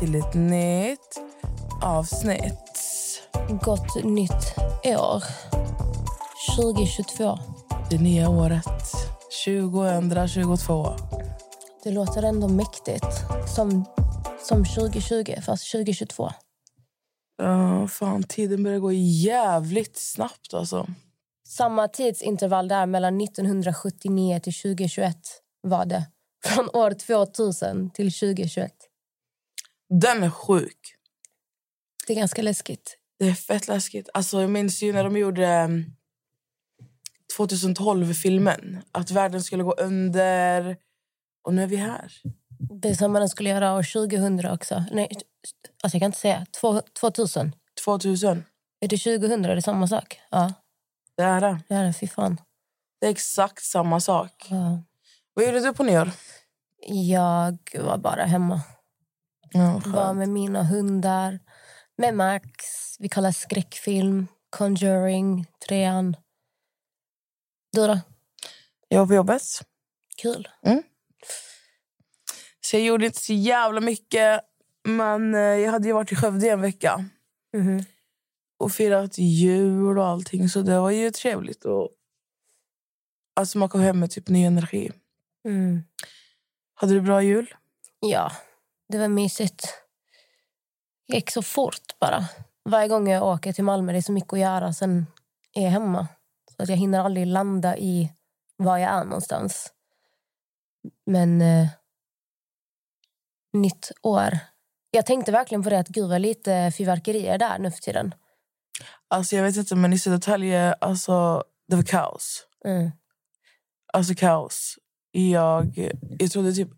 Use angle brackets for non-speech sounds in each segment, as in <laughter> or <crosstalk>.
Till ett nytt avsnitt. Gott nytt år. 2022. Det nya året 2022. Det låter ändå mäktigt. Som, som 2020, fast 2022. Ja, fan, tiden börjar gå jävligt snabbt. alltså. Samma tidsintervall där mellan 1979 till 2021 var det. Från år 2000 till 2021. Den är sjuk. Det är ganska läskigt. Det är fett läskigt. Alltså, jag minns ju när de gjorde um, 2012-filmen. Att världen skulle gå under. Och nu är vi här. Det är som man skulle göra år 2000 också. Nej, alltså jag kan inte säga. Två- 2000. 2000. Är det 2000? Är det samma sak? Ja, Det är det. det är det. Fy fan. Det är exakt samma sak. Ja. Vad gjorde du på nyår? Jag var bara hemma. Ja, var med mina hundar, med Max. Vi kollar skräckfilm, Conjuring, trean. Du då? Jag var på jobbet. Kul. Så jag gjorde inte så jävla mycket. Men eh, jag hade ju varit i Skövde i en vecka Mhm. och firat jul och allting. Så det var ju trevligt. Och, alltså man kom hem med typ ny energi. Mm. Hade du bra jul? Ja, det var mysigt. Det gick så fort bara. Varje gång jag åker till Malmö det är så mycket att göra. Sen är jag hemma. Så att jag hinner aldrig landa i var jag är någonstans. Men eh, nytt år. Jag tänkte verkligen på det att gud vad lite fyrverkerier där nu för tiden. Alltså jag vet inte, men i Södertälje, alltså det var kaos. Mm. Alltså kaos. Jag, jag trodde typ...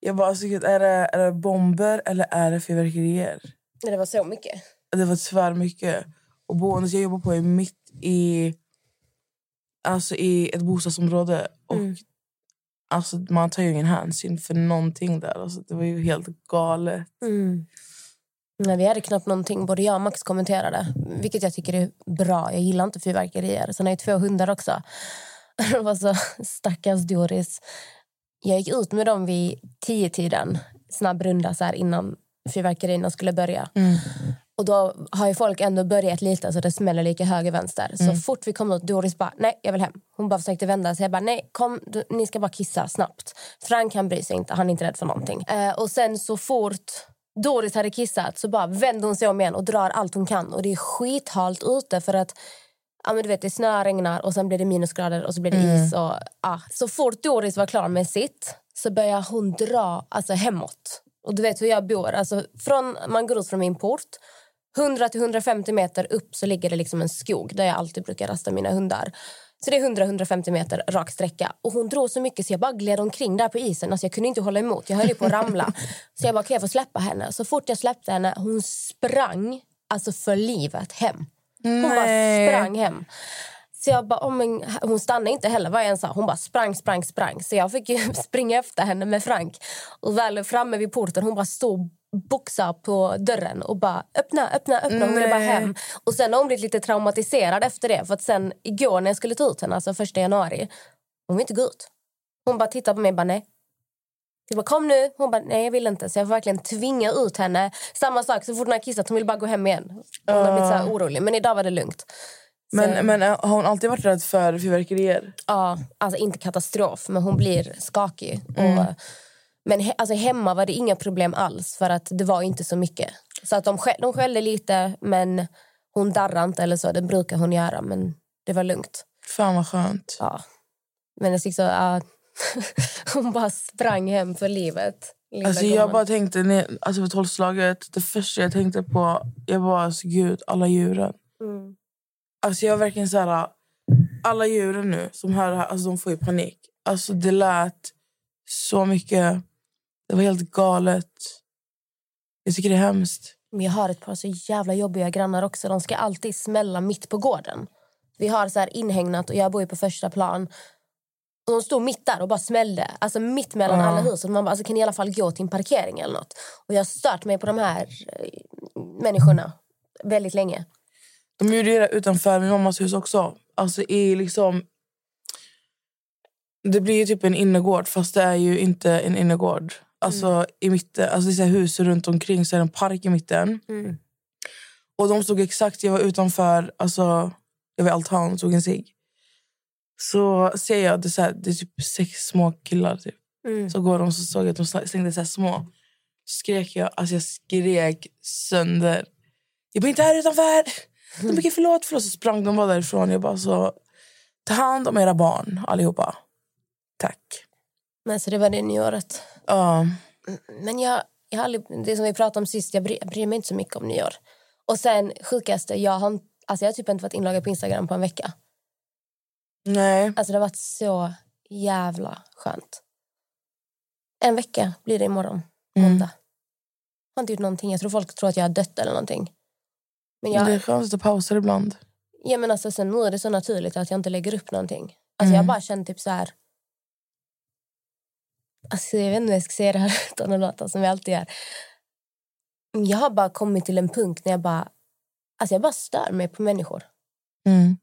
Jag bara, alltså, är, det, är det bomber eller är det fyrverkerier? Det var så mycket. Det var tvär mycket. Och boendet jag jobbar på är mitt i alltså i ett bostadsområde. Och Mm. alltså, man tar ju ingen hänsyn för någonting där. Alltså, det var ju helt galet. Mm. Nej, vi hade knappt någonting. Både jag och Max kommenterade. Vilket jag tycker är bra. Jag gillar inte fyrverkerier. Sen har jag två hundar också. <laughs> Det var så stackars Doris. Jag gick ut med dem vid tio tiden Snabb runda så här innan fyrverkerierna skulle börja. Och då har ju folk ändå börjat lite så det smäller lika höger vänster. Så fort vi kom ut, Doris bara, nej jag vill hem. Hon bara försökte vända sig. Jag bara, nej kom, du, ni ska bara kissa snabbt. Frank han bryr sig inte, han är inte rädd för någonting. Eh, och sen så fort Doris hade kissat så bara vänder hon sig om igen och drar allt hon kan. Och det är skithalt ute för att Ja, men du vet, det snö regnar och sen blir det minusgrader och så blir det is. Och, ja. Så fort Doris var klar med sitt så börjar hon dra alltså, hemåt. Och du vet hur jag bor. Alltså, från, man går ut från min port. 100-150 meter upp så ligger det liksom en skog där jag alltid brukar rasta mina hundar. Så det är 100-150 meter rak sträcka. Och hon drog så mycket så jag bara gled omkring där på isen. Alltså jag kunde inte hålla emot. Jag höll på att ramla. <laughs> Så jag bara, kan jag få släppa henne? Så fort jag släppte henne, hon sprang alltså för livet hem. Hon bara sprang hem. Så jag bara, oh, men, hon stannade inte heller vad jag än sa. Hon bara sprang, sprang, sprang. Så jag fick <laughs> springa efter henne med Frank. Och väl framme vid porten, hon bara stod boxa på dörren och bara öppna, öppna, öppna. Hon ville bara hem. Och sen har hon blivit lite traumatiserad efter det. För att sen igår när jag skulle ta ut henne, alltså första januari, hon vill inte gå ut. Hon bara tittar på mig och bara nej. Jag bara, kom nu. Hon bara, nej jag vill inte. Så jag får verkligen tvinga ut henne. Samma sak, så fort hon har kissat, hon vill bara gå hem igen. Hon har blivit så här orolig. Men idag var det lugnt. Så- Men, men äh, har hon alltid varit rädd för fyrverkerier? Ja, alltså inte katastrof, men hon blir skakig. Mm. Och, men he, alltså hemma var det inga problem alls, för att det var inte så mycket. Så att de, skäll, de skällde lite, men hon darrade inte eller så. Det brukar hon göra, men det var lugnt. Fan vad skönt. Ja. Men jag tycker så, ja, <laughs> hon bara sprang hem för livet. Alltså jag gumman. bara tänkte, när- alltså för tolvslaget, det första jag tänkte på, jag bara alltså gud, alla djuren. Mm. Alltså jag verkligen så här, alla djuren nu som hör det här, alltså de får ju panik. Alltså det lät så mycket, det var helt galet. Jag tycker det är hemskt. Men jag har ett par så jävla jobbiga grannar också. De ska alltid smälla mitt på gården. Vi har så här inhägnat och jag bor på första plan. Och de stod mitt där och bara smällde. Alltså mitt mellan Ja. alla hus. Och man bara, alltså, kan ni i alla fall gå till en parkering eller något? Och jag har stört mig på de här eh, människorna väldigt länge. De gjorde det utanför min mammas hus också. Alltså i liksom... Det blir ju typ en innergård fast det är ju inte en innergård. Alltså i mitten, alltså det är så hus runt omkring så är det en park i mitten. Och de stod exakt, jag var utanför, alltså jag var i altan och tog en cigg. Så ser jag, det så här, det är typ sex små killar typ. Så går de så såg jag att de stängde så små. Så skrek jag, alltså jag skrek sönder. Jag bor inte här utanför! De fick förlåt, förlåt. Så sprang de bara därifrån. Jag bara så, ta hand om era barn allihopa. Tack. Men så det var det nyåret. Ja. Men jag, jag har aldrig, det som vi pratade om sist, jag bryr, jag bryr mig inte så mycket om nyår. Och sen sjukaste, jag har, alltså jag har typ inte varit inloggad på Instagram på en vecka. Nej. Alltså det har varit så jävla skönt. En vecka blir det imorgon, Mm. måndag. Jag har inte gjort någonting. Jag tror folk tror att jag har dött eller någonting. Men jag, Det är skönt att ta pauser ibland. ja, men alltså, sen nu är det så naturligt att jag inte lägger upp någonting. Alltså Mm. jag bara känner typ så här... Alltså jag vet inte hur jag ska säga det här <laughs> utan att låta som jag alltid gör. Jag har bara kommit till en punkt när jag bara... Alltså jag bara stör mig på människor. Mm.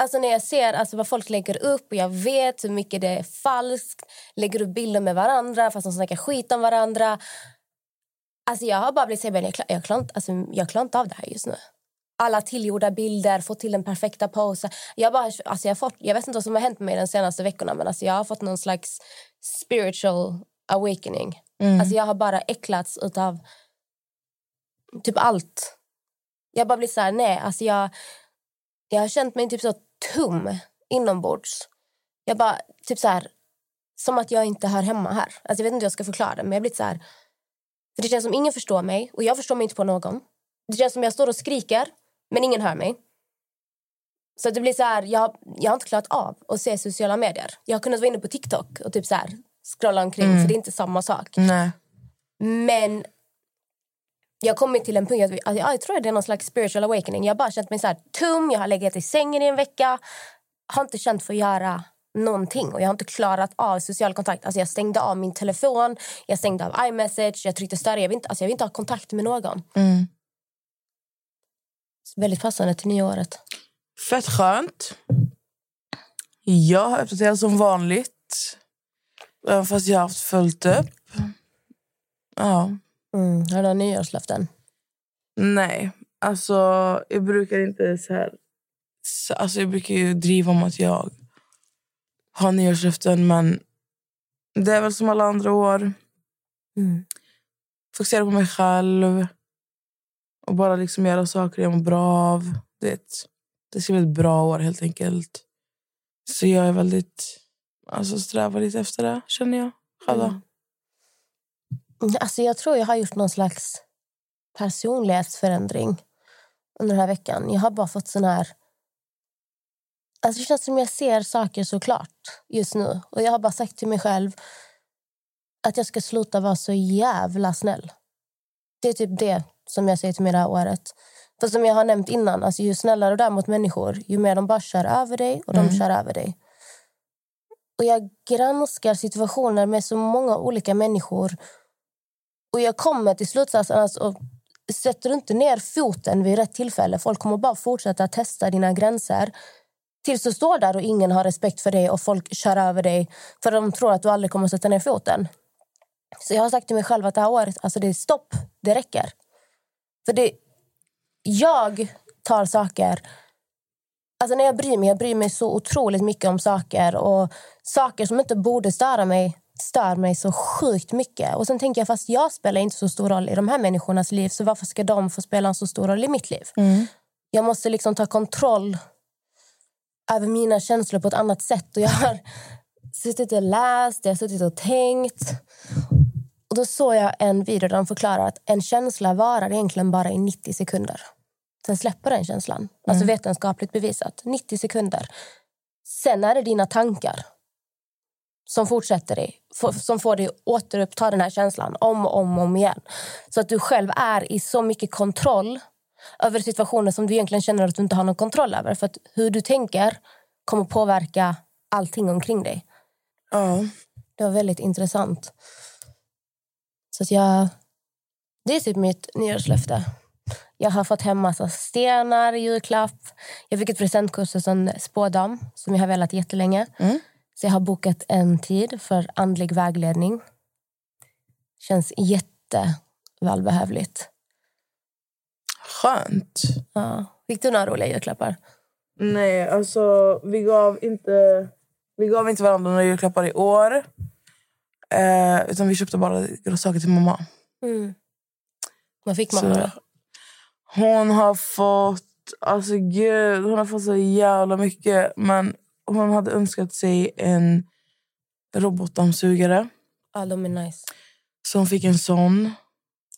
Alltså när jag ser alltså vad folk lägger upp och jag vet hur mycket det är falskt. Lägger upp bilder med varandra fast de snackar skit om varandra. Alltså jag har bara blivit så här, jag, klar, jag, alltså jag klarar inte av det här just nu. Alla tillgjorda bilder, få till den perfekta posen. Jag, bara, alltså jag, fått, jag vet inte vad som har hänt med mig de senaste veckorna men alltså jag har fått någon slags spiritual awakening. Mm. Alltså jag har bara äcklats av typ allt. Jag har bara blivit så här, nej, alltså jag, jag har känt mig typ så tom inombords. Jag bara, typ så här, som att jag inte hör hemma här. Alltså jag vet inte hur jag ska förklara det, men jag blivit så här. För det känns som ingen förstår mig och jag förstår mig inte på någon. Det känns som jag står och skriker, men ingen hör mig. Så det blir så här, jag, jag har inte klarat av att se sociala medier. Jag har kunnat vara inne på TikTok och typ så här, scrolla omkring, för det är inte samma sak. Nej. Men jag kommit till en punkt att vi, alltså, ja, jag tror att det är någon slags spiritual awakening. Jag har bara känt mig så här tom, jag har legat i sängen i en vecka. Har inte känt för att göra någonting och jag har inte klarat av social kontakt. Alltså jag stängde av min telefon, jag stängde av iMessage, jag tryckte större. Jag vill inte, alltså jag vill inte ha kontakt med någon. Mm. Väldigt passande till nyåret. Fett skönt. Jag har uppdaterat som vanligt. Även fast jag har haft fullt upp. Ja. Mm. Har du några nyårslöften? Nej, alltså jag brukar inte så här... Så, alltså jag brukar ju driva om att jag har nyårslöften men det är väl som alla andra år. Mm. Fokusera på mig själv och bara liksom göra saker jag mår bra av. Det, det ska bli ett bra år helt enkelt. Så jag är väldigt... Alltså strävar lite efter det, känner jag. Själv. Mm. Alltså jag tror jag har gjort någon slags personlighetsförändring under den här veckan. Jag har bara fått sån här... Alltså det känns som jag ser saker så klart just nu. Och jag har bara sagt till mig själv att jag ska sluta vara så jävla snäll. Det är typ det som jag säger till mig det här året. För som jag har nämnt innan, alltså ju snällare du är mot människor, ju mer de bara kör över dig och de kör över dig. Och jag granskar situationer med så många olika människor och jag kommer till slutsatsen alltså, sätter du inte ner foten vid rätt tillfälle folk kommer bara fortsätta testa dina gränser tills du står där och ingen har respekt för dig och folk kör över dig för de tror att du aldrig kommer sätta ner foten. Så jag har sagt till mig själv att det här året, alltså det är stopp, det räcker. För det, jag tar saker Alltså när jag bryr mig, jag bryr mig så otroligt mycket om saker. Och Saker som inte borde störa mig stör mig så sjukt mycket. Och sen tänker jag, fast jag spelar inte så stor roll i de här människornas liv så varför ska de få spela en så stor roll i mitt liv? Jag måste liksom ta kontroll över mina känslor på ett annat sätt. Och jag har <laughs> suttit och läst, jag har suttit och tänkt. Och då såg jag en video där de förklarar att en känsla varar egentligen bara i 90 sekunder. Sen släpper den känslan. Alltså vetenskapligt bevisat. 90 sekunder. Sen är det dina tankar som fortsätter dig, f- som får dig att återuppta den här känslan om och om, om igen. Så att du själv är i så mycket kontroll över situationer som du egentligen känner att du inte har någon kontroll över. För att hur du tänker kommer påverka allting omkring dig. Ja. Det var väldigt intressant. Så att jag... Det är typ mitt nyårslöfte. Jag har fått hem massa stenar i julklapp. Jag fick ett presentkort hos en spådam som jag har velat jättelänge. Så jag har bokat en tid för andlig vägledning. Känns jättevälbehövligt. Skönt. Ja. Fick du några roliga julklappar? Nej, alltså vi gav inte, vi gav inte varandra några julklappar i år. Eh, utan vi köpte bara saker till mamma. Vad fick man? Så då? hon har fått... Alltså gud, hon har fått så jävla mycket. Men hon hade önskat sig en robotdammsugare. Ja, de är nice. Så hon fick en sån.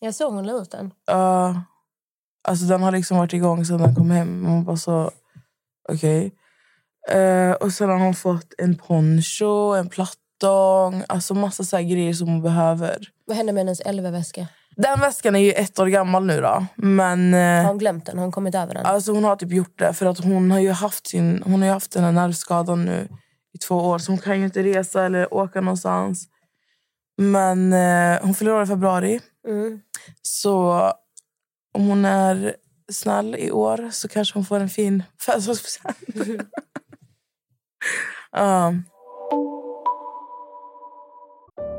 Jag såg hon la ut den. Uh, alltså den har liksom varit igång sedan den kom hem. Man bara så... Okej. Eh, och sen har hon fått en poncho, en plattång. Alltså massa så grejer som hon behöver. Vad hände med hennes LV-väska? Den väskan är ju ett år gammal nu då. Men... eh, Har hon glömt den? Har hon kommit över den? Alltså hon har typ gjort det för att hon har ju haft sin hon har ju haft den här nervskadan nu i två år så hon kan ju inte resa eller åka någonstans. Men eh, hon fyller år i februari. Mm. Så om hon är snäll i år så kanske hon får en fin födelsedagspresent. <laughs> Ja.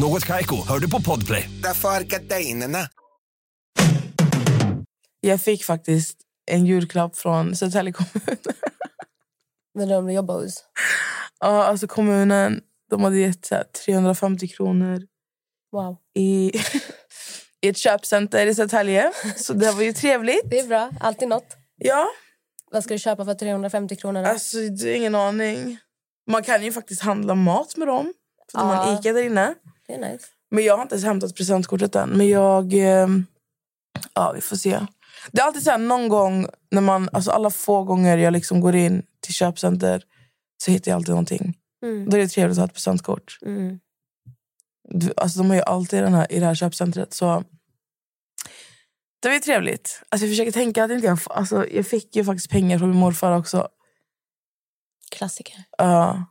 Något Kaiko, hör du på Podplay. Därför är gardinerna. Jag fick faktiskt en julklapp från Södertälje kommun. <laughs> Men de du jobbar hos? Ja, alltså kommunen de hade gett så här, 350 kronor Wow. i, <laughs> i ett köpcenter i Södertälje. Så det var ju trevligt. Det är bra. Alltid något. Ja, Vad ska du köpa för 350 kronor? då? alltså det är ingen aning. Man kan ju faktiskt handla mat med dem. För de har en Ja. Ica där inne. Det är nice. Men jag har inte ens hämtat presentkortet än. Men jag... Eh, ja, vi får se. Det är alltid så här någon gång när man... Alltså alla få gånger jag liksom går in till köpcenter så hittar jag alltid någonting. Mm. Då är det trevligt att ha ett presentkort. Mm. Du- Alltså de har ju alltid den här, i det här köpcentret. Så det var trevligt. Alltså jag försöker tänka att inte jag... Alltså jag fick ju faktiskt pengar från min morfar också. Klassiker. Ja.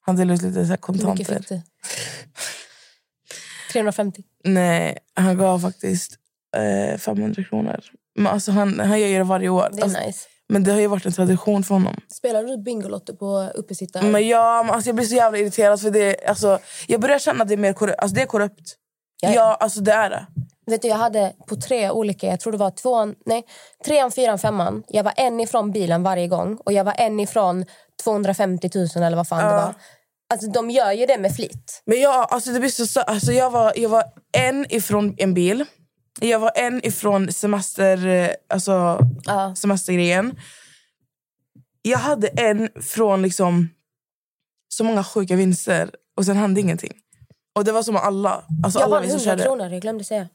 han delade ut lite så Hur mycket kontanter. fick du? 350. Nej, han gav faktiskt eh, 500 kronor. Men alltså han, han gör ju det varje år. Det är Alltså, nice. Men det har ju varit en tradition för honom. Spelar du Bingolotto på uppesittare? Men jag, alltså jag blir så jävla irriterad för det, alltså, jag börjar känna att det är mer korrupt. Alltså det är korrupt. Ja, Ja, ja. alltså det är det. Vet du, jag hade på tre olika, jag tror det var tvåan, nej, trean, fyran, femman. Jag var en ifrån bilen varje gång och jag var en ifrån 250 000 eller vad fan det var. Alltså de gör ju det med flit. Men jag, alltså det blir så, så- alltså jag, var, jag var en ifrån en bil. Jag var en ifrån semester, eh, alltså, Ja. semestergrejen. Jag hade en från liksom så många sjuka vinster och sen hände ingenting. Och det var som alla. Alltså Jag alla vann vi som 100 körde. kronor, jag glömde säga.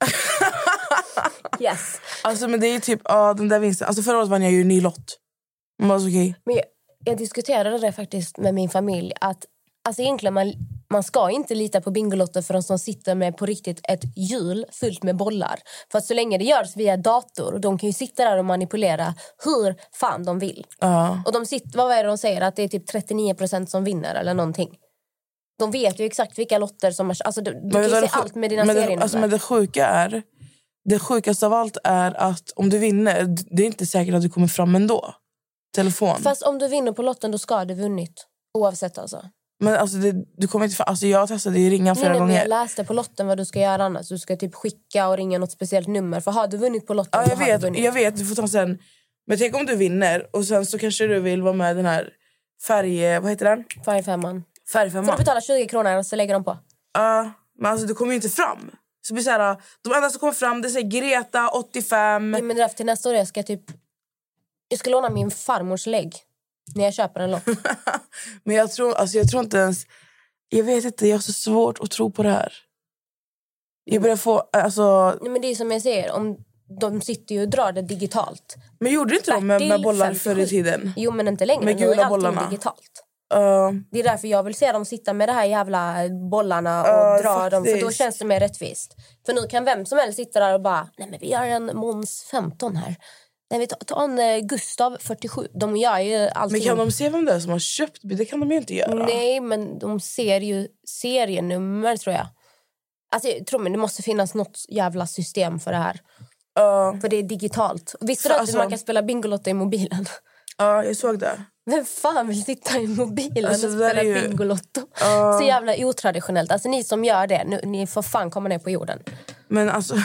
<laughs> yes. Alltså men det är ju typ, ja den där vinsten. Alltså förra året vann jag ju en ny lott. Man var så okej. Men jag, jag diskuterade det faktiskt med min familj. Att alltså egentligen man, man ska inte lita på Bingolotter förrän de sitter med på riktigt ett hjul fullt med bollar. För att så länge det görs via dator, de kan ju sitta där och manipulera hur fan de vill. Ja. Och de sitter, vad är det de säger? Att det är typ 39% som vinner eller någonting. De vet ju exakt vilka lotter som... Är, alltså, du, du kan ju se allt med dina men det, serienummer. alltså, men det sjuka är... Det sjukaste av allt är att om du vinner, det är inte säkert att du kommer fram ändå. Telefon. Fast om du vinner på lotten då ska du vunnit. Oavsett alltså. Men alltså, det, du kommer inte. Alltså, jag testade ju ringa flera Nej, gånger. jag läste på lotten vad du ska göra annars. Du ska typ skicka och ringa något speciellt nummer. För har du vunnit på lotten Ja, jag har du vet, vunnit. jag vet, du får ta sen. Men tänk om du vinner och sen så kanske du vill vara med den här färg... Vad heter den? Färgfemman. Får Färgfemman. du betala 20 kronor och så lägger de på. Ja, men alltså du kommer ju inte fram. Så blir så här, de enda som kommer fram det är Greta, 85. Ja, men till nästa år jag ska typ... Jag ska låna min farmors lägg när jag köper en lott. <laughs> Men jag tror, alltså, jag tror inte ens... Jag vet inte, jag har så svårt att tro på det här. Jag börjar få... Alltså, Nej, men det är som jag säger, om de sitter ju och drar det digitalt. men gjorde inte de med, med Bertil, bollar 57. förr i tiden? Jo, men inte längre. Med gula bollarna. digitalt. Uh, Det är därför jag vill se dem sitta med de här jävla bollarna och Ja, dra dem. För då faktiskt. känns det mer rättvist. För nu kan vem som helst sitta där och bara, nej men vi gör en Måns 15 här. Nej, vi tar, en eh, Gustav 47. De gör ju allting. men kan de se vem det är som har köpt? Det kan de ju inte göra. Nej, men de ser ju serienummer tror jag. Alltså, tror men det måste finnas något jävla system för det här. Ja, För det är digitalt. Visste du att alltså- man kan spela Bingolotto i mobilen? ja, jag såg det. Vem fan vill sitta i mobilen Alltså, och spela ju- Bingolotto? Ja. Så jävla otraditionellt. Alltså ni som gör det, nu, ni får fan komma ner på jorden. Men alltså... <laughs>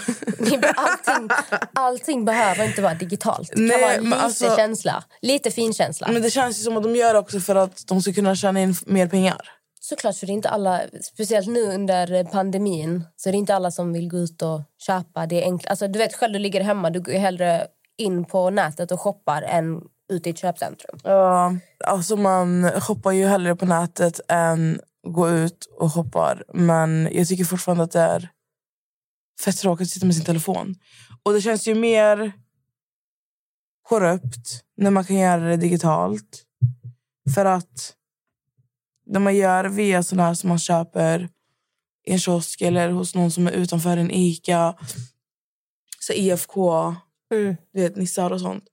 Allting, allting behöver inte vara digitalt. Det kan Nej, vara men lite alltså- känsla. Lite finkänsla. men det känns ju som att de gör det också för att de ska kunna tjäna in mer pengar. Såklart, för det är inte alla, speciellt nu under pandemin, så är det inte alla som vill gå ut och köpa. Det är enkelt. Alltså, du vet själv, du ligger hemma, du går hellre in på nätet och shoppar än ute i ett köpcentrum. Ja, alltså man shoppar ju hellre på nätet än gå ut och shoppar. Men jag tycker fortfarande att det är fett tråkigt att sitta med sin telefon. Och det känns ju mer korrupt när man kan göra det digitalt. För att när man gör via sådana här som man köper i en kiosk eller hos någon som är utanför en Ica, så IFK, Mm. du vet, nissar och sånt.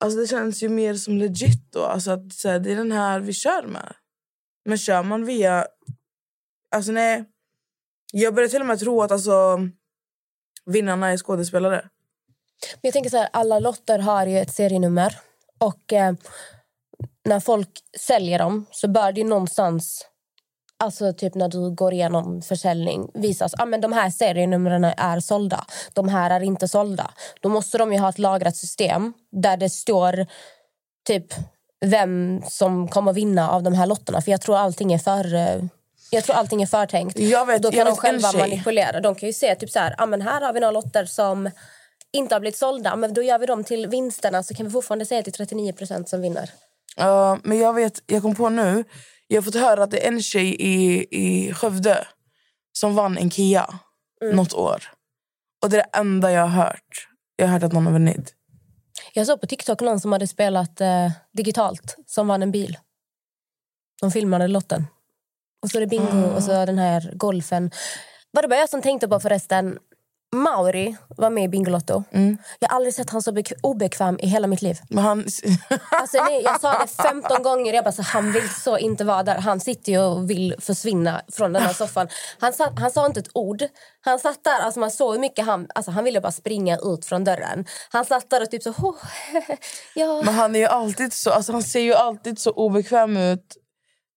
Alltså det känns ju mer som legit då. Alltså att så här, det är den här vi kör med. Men kör man via... Alltså nej. Jag börjar till och med tro att alltså, vinnarna är skådespelare. Men jag tänker så här, alla lotter har ju ett serienummer. Och eh, när folk säljer dem så bör det ju någonstans... Alltså typ när du går igenom försäljning visas ah, men de här serienumren är sålda. De här är inte sålda. Då måste de ju ha ett lagrat system där det står typ vem som kommer vinna av de här lotterna. För jag tror allting är för... Eh, jag tror allting är förtänkt. Jag vet- Då kan jag de själva manipulera. De kan ju se typ så här, ah, men här har vi några lotter som inte har blivit sålda. Men då gör vi dem till vinsterna så kan vi fortfarande säga att det är 39% som vinner. Ja, men jag vet, jag kom på nu. Jag har fått höra att det är en tjej i, i Skövde som vann en Kia något år. Och det är det enda jag har hört. Jag har hört att någon har vunnit. Jag såg på TikTok någon som hade spelat eh, digitalt som vann en bil. De filmade lotten. Och så är det bingo och så den här golfen. Var det bara jag som tänkte på förresten? Mauri var med i Bingolotto. Jag har aldrig sett han så bek- obekväm i hela mitt liv. Men han... <laughs> Alltså, nej, jag sa det 15 gånger. Jag bara, så, han vill så inte vara där. Han sitter och vill försvinna från den här soffan. Han, satt, han sa inte ett ord. Han satt där, alltså man såg hur mycket han... Alltså han ville bara springa ut från dörren. Han satt där och typ så... Oh, <laughs> ja. Men han är ju alltid så, alltså han ser ju alltid så obekväm ut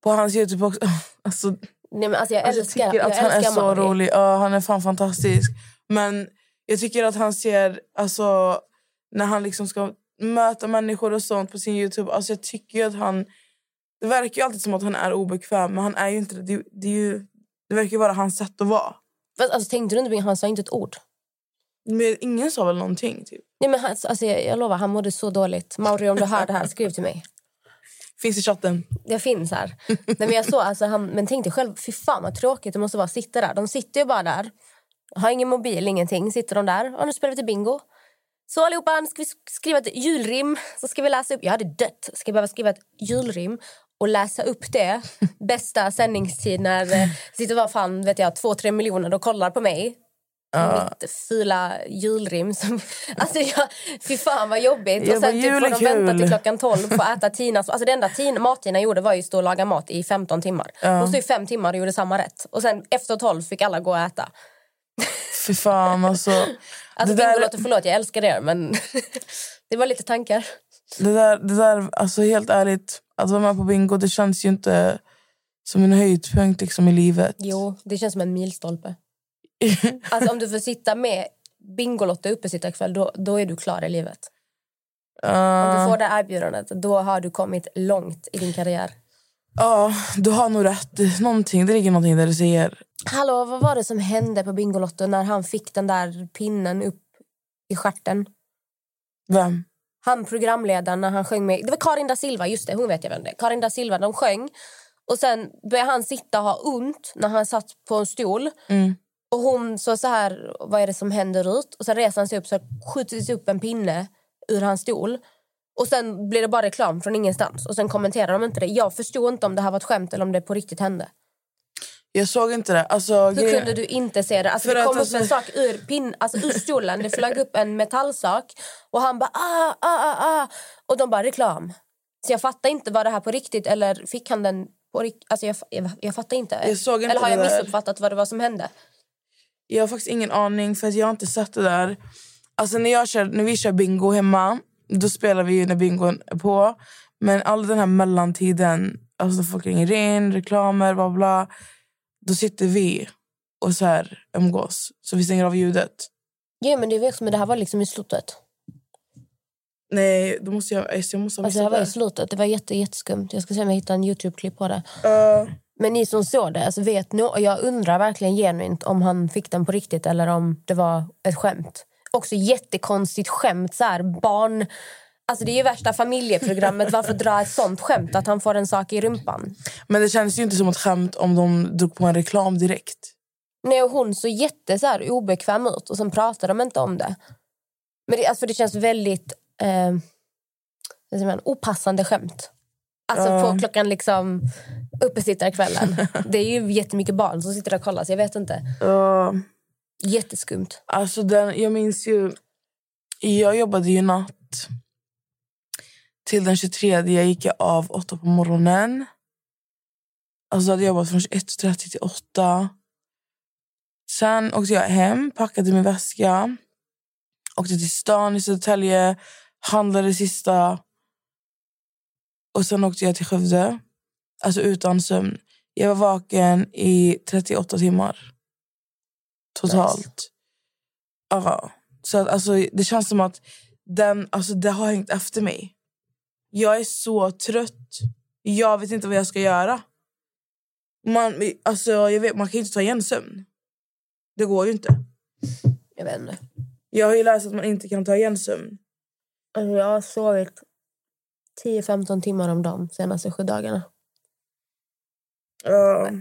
på hans Youtube också. <laughs> Alltså, Nej, men alltså jag alltså, älskar, jag tycker att jag han är så Mauri. rolig. Ja, han är fan fantastisk. Men jag tycker att han ser, alltså när han liksom ska möta människor och sånt på sin Youtube. Alltså jag tycker att han, det verkar ju alltid som att han är obekväm men han är ju inte det. Det, det, är ju, det verkar ju vara hans sätt att vara. Fast, Alltså, tänkte du inte på- han sa inte ett ord. Men ingen sa väl någonting typ. Nej, men han, alltså, jag, jag lovar, han mådde så dåligt. Mauri, om du hör det här, skriv till mig. Finns i chatten. Jag finns här. Nej, men jag såg, alltså, han, men tänk dig själv, fy fan vad tråkigt det måste vara att sitta där. De sitter ju bara där. Har ingen mobil, ingenting. Sitter de där. Och nu spelar vi till bingo. Så allihopa, nu ska vi skriva ett julrim. Så ska vi läsa upp. Jag hade dött. Ska jag behöva skriva ett julrim och läsa upp det. Bästa sändningstid när eh, sitter vad fan vet jag, två, tre miljoner och kollar på mig. Mitt fula julrim. Som, <laughs> alltså jag, fy fan vad jobbigt. Ja, och sen typ får de vänta till klockan 12 för att äta <laughs> Tinas... Alltså det enda Tina, mat-Tina gjorde var ju att stå och laga mat i 15 timmar. Hon stod i fem timmar och gjorde samma rätt. Och sen efter 12 fick alla gå och äta. <laughs> Fy fan alltså. Alltså det, där, förlåt jag älskar er men det var lite tankar. det, där, det där, alltså helt ärligt, att vara med på bingo det känns ju inte som en höjdpunkt liksom, i livet. Jo, det känns som en milstolpe. <laughs> Alltså om du får sitta med Bingolotto uppesittarkväll då, då är du klar i livet. Om Uh, du får det erbjudandet då har du kommit långt i din karriär. Ja, du har nog rätt. Någonting, det ligger någonting där du säger. Hallå, vad var det som hände på Bingolotto när han fick den där pinnen upp i stjärten? Vem? Han programledaren när han sjöng med... Det var Karin da Silva, just det, hon vet jag vem det är. Karin da Silva, de sjöng. Och sen började han sitta och ha ont när han satt på en stol. Mm. Och hon sa så här, vad är det som händer ut? Och sen reser han sig upp så skjuts upp en pinne ur hans stol. Och sen blir det bara reklam från ingenstans. Och sen kommenterar de inte det. Jag förstod inte om det här var ett skämt eller om det på riktigt hände. Jag såg inte det. Alltså, Hur grejen- kunde du inte se det? Alltså, det att kom alltså- upp en sak ur, pin, alltså, ur stolen. Det flög upp en metallsak. Och han bara ah, ah, ah, ah. Och de bara reklam. Så jag fattar inte, var det här på riktigt eller fick han den på riktigt? Alltså jag, jag, jag fattar inte. Jag inte eller har jag missuppfattat vad det var som hände? Jag har faktiskt ingen aning, för att jag har inte sett det där. Alltså när, jag kör, när vi kör bingo hemma, då spelar vi ju när bingon är på. Men all den här mellantiden, alltså folk ringer in, reklamer, bla bla. Då sitter vi och så här umgås. Så vi stänger av ljudet. Jo, men det, också, men det här var liksom i slutet. Nej, då måste jag, jag måste ha Alltså, det här var i slutet. Det var jätte, jätteskumt. Jag ska se om jag hittar en Youtube-klipp på det. Uh, Men ni som såg det, alltså vet nu, och jag undrar verkligen genuint om han fick den på riktigt eller om det var ett skämt. Också jättekonstigt skämt, så här, barn... Alltså det är ju värsta familjeprogrammet. Varför dra ett sånt skämt att han får en sak i rumpan? men det känns ju inte som ett skämt om de drog på en reklam direkt. Nej, och hon såg jätte så här, obekväm ut och sen pratade de inte om det. Men det, alltså, det känns väldigt eh, man, opassande skämt. Alltså Ja. på klockan liksom uppesittarkvällen. det är ju jättemycket barn som sitter och kollar så jag vet inte. Uh, Jätteskumt. Alltså den, jag minns ju... Jag jobbade ju natt. Till den 23 jag gick jag av 8 på morgonen. Alltså hade jag jobbat från 21.30 till 8. Sen åkte jag hem, packade min väska. Åkte till stan i Södertälje, handlade det sista. Och sen åkte jag till Skövde. Alltså utan sömn. Jag var vaken i 38 timmar. Totalt. Ja. Så att, alltså, det känns som att den, alltså, det har hängt efter mig. Jag är så trött. Jag vet inte vad jag ska göra. Man, alltså, jag vet, man kan inte ta igen sömn. Det går ju inte. Jag vet inte. Jag har ju läst att man inte kan ta igen sömn. Alltså, jag har sovit 10-15 timmar om dagen de senaste sju dagarna. Ja.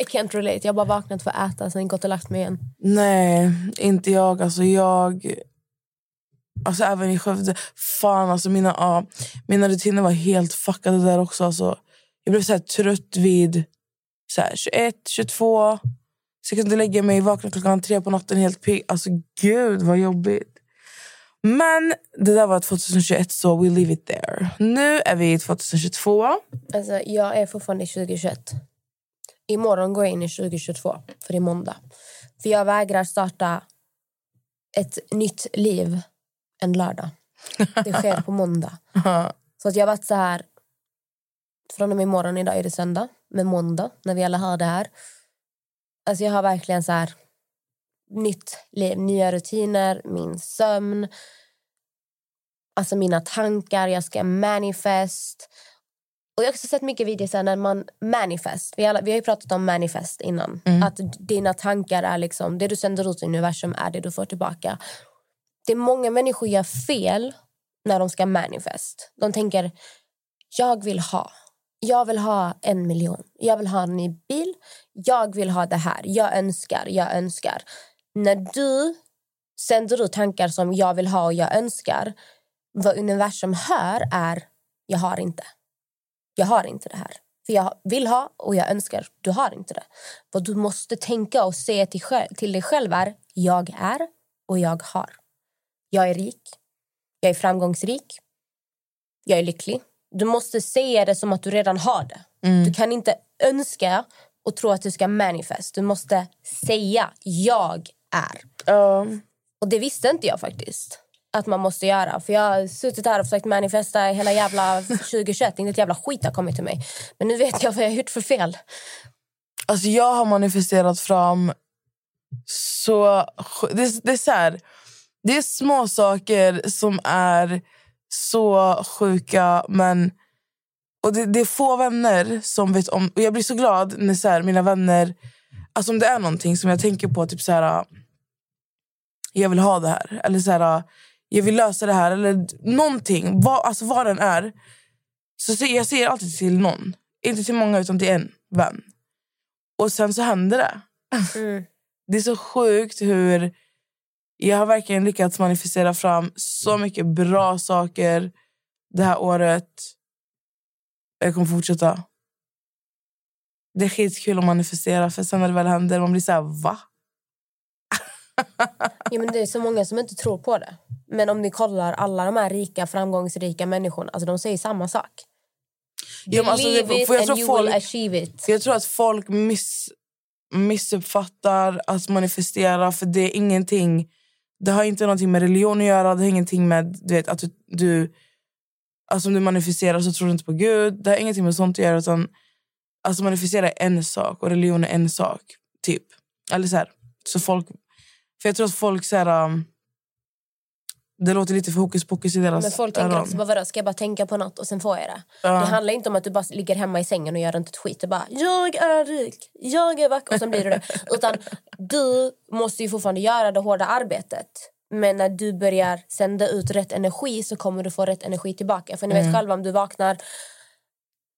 I can't relate. Jag har bara vaknat för att äta sen gått och lagt mig igen. Nej, inte jag. Alltså jag... Alltså även i Skövde. Fan, alltså mina, ja, mina rutiner var helt fuckade där också. Alltså, jag blev så trött vid så här, 21, 22. Så jag kunde lägga mig vakna klockan tre på natten helt pigg. Alltså gud vad jobbigt. Men det där var 2021 så we leave it there. Nu är vi i 2022. Alltså, jag är fortfarande i 2021. Imorgon går jag in i 2022, för det är måndag. För jag vägrar starta ett nytt liv en lördag. Det sker på måndag. <laughs> Så att jag har varit så här... Från och med imorgon, idag är det söndag, men måndag, när vi alla hör det här. Alltså jag har verkligen så här... Nytt liv, nya rutiner, min sömn. Alltså mina tankar, jag ska manifest. Och jag har också sett mycket videos när man manifest. Vi, alla, vi har ju pratat om manifest innan. Att dina tankar är liksom, det du sänder ut i universum är det du får tillbaka. Det är många människor gör fel när de ska manifest. De tänker, jag vill ha. Jag vill ha en miljon. Jag vill ha en ny bil. Jag vill ha det här. Jag önskar, jag önskar. När du sänder ut tankar som jag vill ha och jag önskar vad universum hör är jag har inte. jag har inte det här. För jag vill ha och jag önskar. Du har inte det. Vad du måste tänka och säga till, till dig själv är jag är och jag har. Jag är rik. Jag är framgångsrik. Jag är lycklig. Du måste säga det som att du redan har det. Du kan inte önska och tro att du ska manifest. Du måste säga jag är. Ja. Och det visste inte jag faktiskt att man måste göra. För Jag har suttit här och försökt manifesta hela jävla 2021. Inte ett jävla skit har kommit till mig. Men nu vet jag vad jag har gjort för fel. Alltså jag har manifesterat fram så... Det, det är så här, det är små saker som är så sjuka, men... Och det, det är få vänner som vet om... Och jag blir så glad när så här, mina vänner... Alltså om det är någonting som jag tänker på, typ så här... Jag vill ha det här. Eller så här, jag vill lösa det här. Eller någonting. Vad, alltså vad den är. Så se- jag säger alltid till någon. Inte till många, utan till en vän. Och sen så händer det. Det är så sjukt hur jag har verkligen lyckats manifestera fram så mycket bra saker det här året. Jag kommer fortsätta. Det är skitkul att manifestera, för sen när det väl händer man blir så här, va? <laughs> Ja, men det är så många som inte tror på det. Men om ni kollar alla de här rika, framgångsrika människorna, alltså de säger samma sak. Ja, men alltså, det- för jag tror folk-. Jag tror att folk miss, missuppfattar att manifestera, för det är ingenting... Det har inte någonting med religion att göra, det har ingenting med du vet, att du, du... Alltså om du manifesterar så tror du inte på Gud. Det har ingenting med sånt att göra. Utan, alltså manifestera är en sak och religion är en sak. Typ. Eller så här. Så folk, för jag tror att folk... Så här, um, det låter lite för hokus pokus i deras Men folk tänker öron. också, bara, vadå, ska jag bara tänka på något och sen får jag det? Ja. Det handlar inte om att du bara ligger hemma i sängen och gör inte ett skit. Är bara, jag är rik, jag är vacker och sen blir du det. <laughs> Utan du måste ju fortfarande göra det hårda arbetet. Men när du börjar sända ut rätt energi så kommer du få rätt energi tillbaka. För ni vet Mm. själva om du vaknar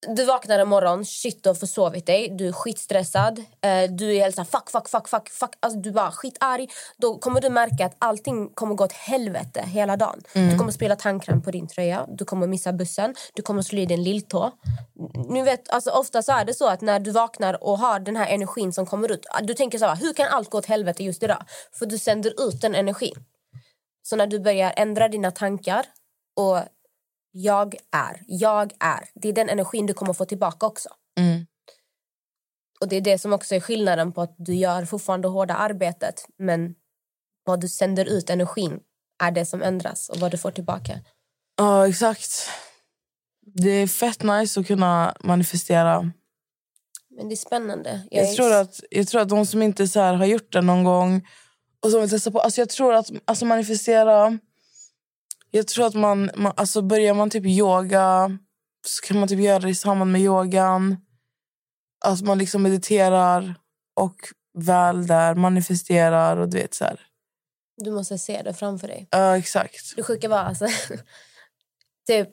du vaknar en morgon, shit du har försovit dig, du är skitstressad, eh, du är helt såhär fuck, fuck, fuck, fuck, fuck, alltså du är bara skitarg. Då kommer du märka att allting kommer gå åt helvete hela dagen. Du kommer spela tandkräm på din tröja, du kommer missa bussen, du kommer slå i din lilltå. Nu vet, alltså ofta så är det så att när du vaknar och har den här energin som kommer ut, du tänker så här, hur kan allt gå åt helvete just idag? För du sänder ut den energin. Så när du börjar ändra dina tankar och jag är, jag är. Det är den energin du kommer få tillbaka också. Mm. Och det är det som också är skillnaden på att du gör fortfarande hårda arbetet men vad du sänder ut energin är det som ändras och vad du får tillbaka. Ja, exakt. Det är fett nice att kunna manifestera. Men det är spännande. Jag, är- tror att, jag tror att de som inte så här har gjort det någon gång och som vill testa på... Alltså jag tror att alltså manifestera... Jag tror att man, man... Alltså börjar man typ yoga så kan man typ göra det i samband med yogan. Att man liksom mediterar och väl där manifesterar och du vet så här. Du måste se det framför dig. Ja, exakt. Det sjuka var alltså... <laughs> typ,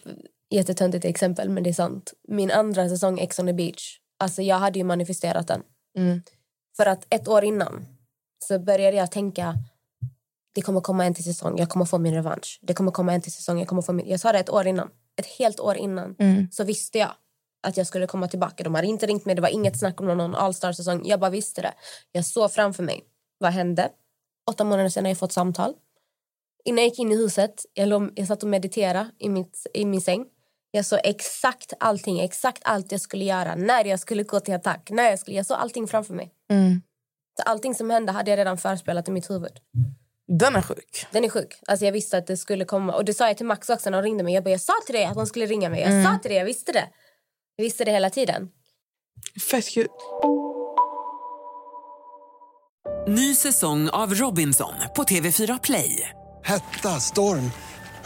jättetöntigt exempel, men det är sant. Min andra säsong Ex on the beach. Alltså jag hade ju manifesterat den. Mm. För att ett år innan så började jag tänka det kommer komma en till säsong, jag kommer få min revansch. Det kommer komma en till säsong, jag kommer få min... Jag sa det ett år innan. Ett helt år innan Mm. så visste jag att jag skulle komma tillbaka. De hade inte ringt mig, det var inget snack om någon All-star-säsong. Jag bara visste det. Jag såg framför mig. Vad hände? Åtta månader senare har jag fått samtal. Innan jag gick in i huset, jag, låg, jag satt och mediterade i, mitt, i min säng. Jag såg exakt allting, exakt allt jag skulle göra, när jag skulle gå till attack. När jag, skulle, jag såg allting framför mig. Mm. Så allting som hände hade jag redan förspelat i mitt huvud. Den är sjuk. Den är sjuk. Alltså jag visste att det skulle komma. Och det sa jag till Max också när han ringde mig. Jag, bara, jag sa till dig att han skulle ringa mig. Jag Mm. sa till dig, jag visste det. Jag visste det hela tiden. Fett kul. Ny säsong av Robinson på TV4 Play. Hetta, storm,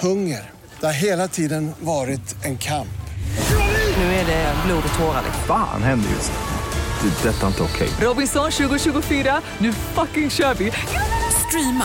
hunger. Det har hela tiden varit en kamp. Nu är det blod och tårar. Fan händer just nu. Det. är Detta är inte okej. Robinson 2024, nu fucking kör vi! Streama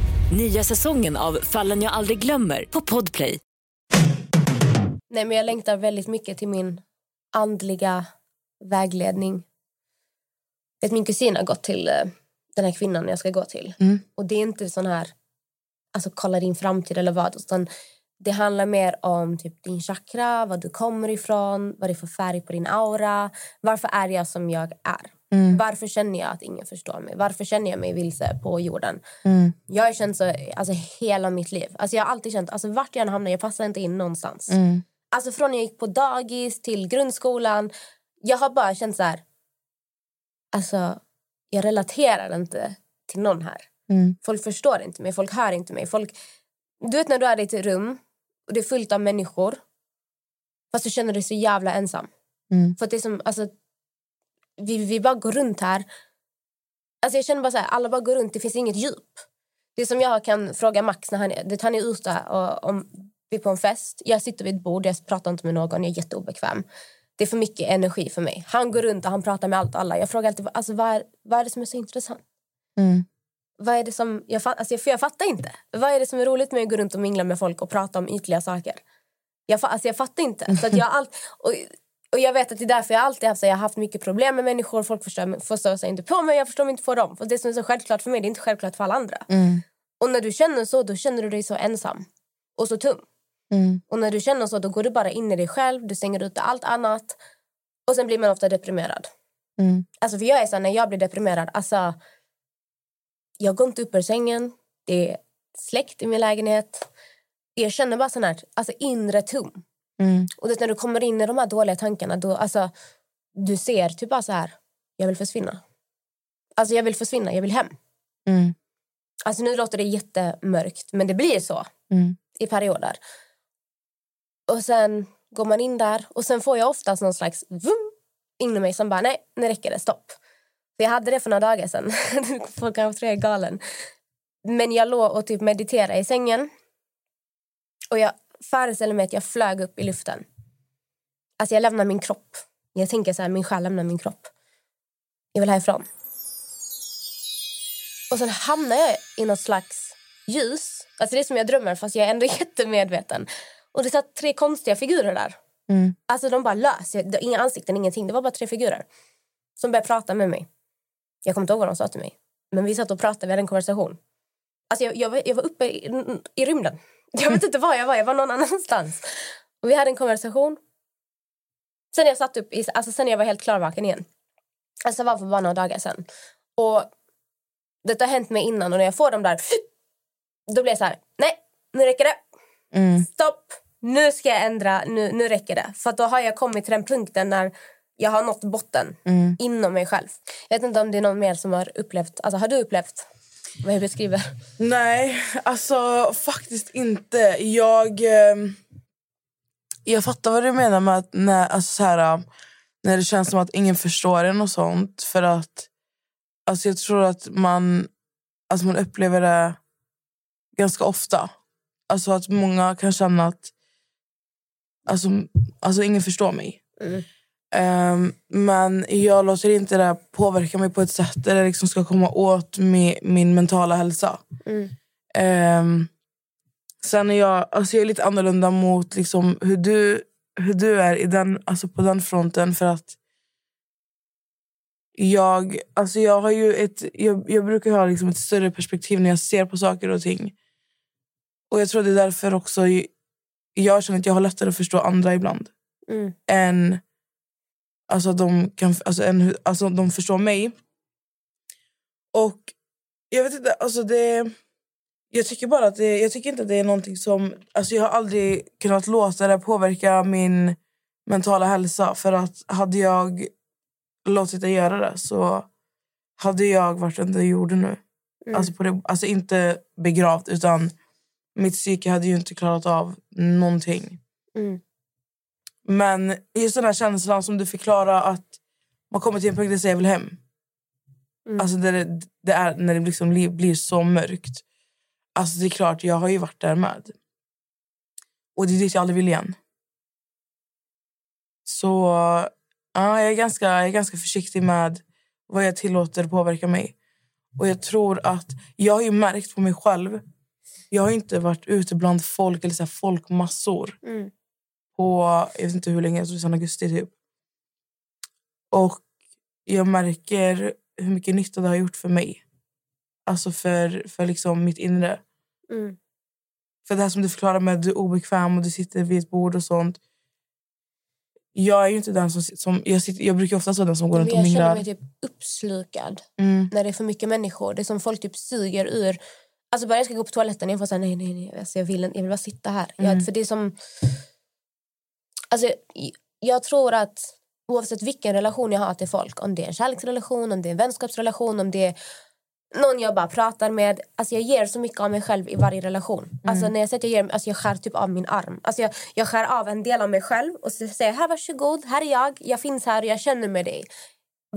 Nya säsongen av Fallen jag aldrig glömmer på Podplay. Nej, men jag längtar väldigt mycket till min andliga vägledning. Vet, min kusin har gått till eh, den här kvinnan jag ska gå till. Mm. Och det är inte sån här, alltså kolla din framtid eller vad. Utan det handlar mer om typ din chakra, var du kommer ifrån, vad det är för färg på din aura. Varför är jag som jag är? Mm. Varför känner jag att ingen förstår mig? Varför känner jag mig vilse på jorden? Mm. Jag har känt så alltså, hela mitt liv. Alltså, jag har alltid känt, alltså, vart jag än hamnar, jag passar inte in någonstans. Mm. Alltså från jag gick på dagis till grundskolan. Jag har bara känt så här... Alltså, jag relaterar inte till någon här. Mm. Folk förstår inte mig, folk hör inte mig. Folk, du vet när du är i ett rum och det är fullt av människor fast du känner dig så jävla ensam. Mm. För att det är som, alltså, vi, vi bara går runt här. Alltså jag känner bara så här, alla bara går runt, det finns inget djup. Det som jag kan fråga Max när han det han är ute och om vi är på en fest. Jag sitter vid ett bord, jag pratar inte med någon, jag är jätteobekväm. Det är för mycket energi för mig. Han går runt och han pratar med allt alla. Jag frågar alltid, alltså, vad, är, vad är det som är så intressant? Mm. Vad är det som, jag, alltså, för jag fattar inte. Vad är det som är roligt med att gå runt och mingla med folk och prata om ytliga saker? Jag, alltså, jag fattar inte. Så att jag, allt, och, och jag vet att det är därför jag alltid haft, jag har haft mycket problem med människor. Folk förstår, förstår sig inte på mig, jag förstår mig inte på dem. För det som är så självklart för mig det är inte självklart för alla andra. Mm. Och när du känner så, då känner du dig så ensam. Och så tom. Mm. Och när du känner så, då går du bara in i dig själv. Du stänger ute allt annat. Och sen blir man ofta deprimerad. Mm. Alltså för jag är så när jag blir deprimerad, alltså jag går inte upp ur sängen. Det är släckt i min lägenhet. Jag känner bara sån här, alltså inre tom. Mm. Och det, när du kommer in i de här dåliga tankarna, då, alltså, du ser typ bara så här, jag vill försvinna. Alltså jag vill försvinna, jag vill hem. Mm. Alltså nu låter det jättemörkt, men det blir så Mm. i perioder. Och sen går man in där och sen får jag oftast någon slags vum inom mig som bara, nej, nu räcker det, stopp. För jag hade det för några dagar sedan. <laughs> Folk kanske tror jag är galen. Men jag låg och typ mediterade i sängen. Och jag föreställer mig att jag flög upp i luften. Alltså jag lämnar min kropp. Jag tänker så här, min själ lämnar min kropp. Jag vill härifrån. Och sen hamnar jag i något slags ljus. Alltså det är som jag drömmer fast jag är ändå <laughs> jättemedveten. Och det satt tre konstiga figurer där. Mm. Alltså de bara lös. Jag- Inga ansikten, ingenting. Det var bara tre figurer. Som började prata med mig. Jag kommer inte ihåg vad de sa till mig. Men vi satt och pratade, vi hade en konversation. Alltså jag, jag, var, jag var uppe i, i rymden. Jag vet inte var jag var, jag var någon annanstans. Och vi hade en konversation. Sen jag satt upp, i, alltså sen jag var helt klarvaken igen. Alltså det var för bara några dagar sedan. Och detta har hänt mig innan och när jag får dem där, då blir jag så här, nej, nu räcker det. Mm. Stopp, nu ska jag ändra, nu, nu räcker det. För då har jag kommit till den punkten när jag har nått botten Mm. inom mig själv. Jag vet inte om det är någon mer som har upplevt, alltså har du upplevt vad jag beskriver? Nej, alltså faktiskt inte. Jag, eh, jag fattar vad du menar med att när, alltså, så här, när det känns som att ingen förstår en och sånt. För att alltså, jag tror att man, alltså, man upplever det ganska ofta. Alltså att många kan känna att alltså, alltså, ingen förstår mig. Ehm, men jag låter inte det påverka mig på ett sätt där det liksom ska komma åt mi, min mentala hälsa. Mm. Ehm, sen är jag, alltså jag är lite annorlunda mot liksom hur, du, hur du är i den, alltså på den fronten. För att jag, alltså jag, har ju ett, jag, jag brukar ha liksom ett större perspektiv när jag ser på saker och ting. Och jag tror det är därför också jag känner att jag har lättare att förstå andra ibland Mm. än alltså, de kan, alltså, hur- alltså, de förstår mig. Och jag vet inte, alltså det... Jag tycker bara att det, jag tycker inte att det är någonting som... Alltså jag har aldrig kunnat låta det påverka min mentala hälsa. För att hade jag låtit det göra det så hade jag varit under jorden nu. Mm. Alltså, på det, alltså inte begravd, utan mitt psyke hade ju inte klarat av någonting. Mm. Men just den här känslan som du förklarar att man kommer till en punkt där jag vill hem. Mm. Alltså det, det är när det liksom blir, blir så mörkt. Alltså det är klart, jag har ju varit där med. Och det är dit jag aldrig vill igen. Så Ja, jag, är ganska, jag är ganska försiktig med vad jag tillåter påverka mig. Och jag tror att... Jag har ju märkt på mig själv... Jag har inte varit ute bland folk eller så folkmassor Mm. På jag vet inte hur länge, jag tror sedan augusti typ. Och jag märker hur mycket nytta det har gjort för mig. Alltså för, för liksom mitt inre. Mm. För det här som du förklarar med att du är obekväm och du sitter vid ett bord och sånt. Jag är ju inte den som... som jag, sitter, jag brukar ofta vara den som går runt och jag känner minglar. mig typ uppslukad Mm. när det är för mycket människor. Det är som folk typ suger ur. Alltså bara jag ska gå på toaletten jag får säga nej, nej, nej. Alltså, jag, vill, jag vill bara sitta här. Mm. Jag, för det är som... Alltså, jag- tror att oavsett vilken relation jag har till folk, om det är en kärleksrelation, om det är en vänskapsrelation, om det är någon jag bara pratar med. Alltså jag ger så mycket av mig själv i varje relation. Alltså när jag säger att jag, ger, alltså jag skär typ av min arm. Alltså jag, jag skär av en del av mig själv och så säger jag här varsågod, här är jag, jag finns här och jag känner med dig.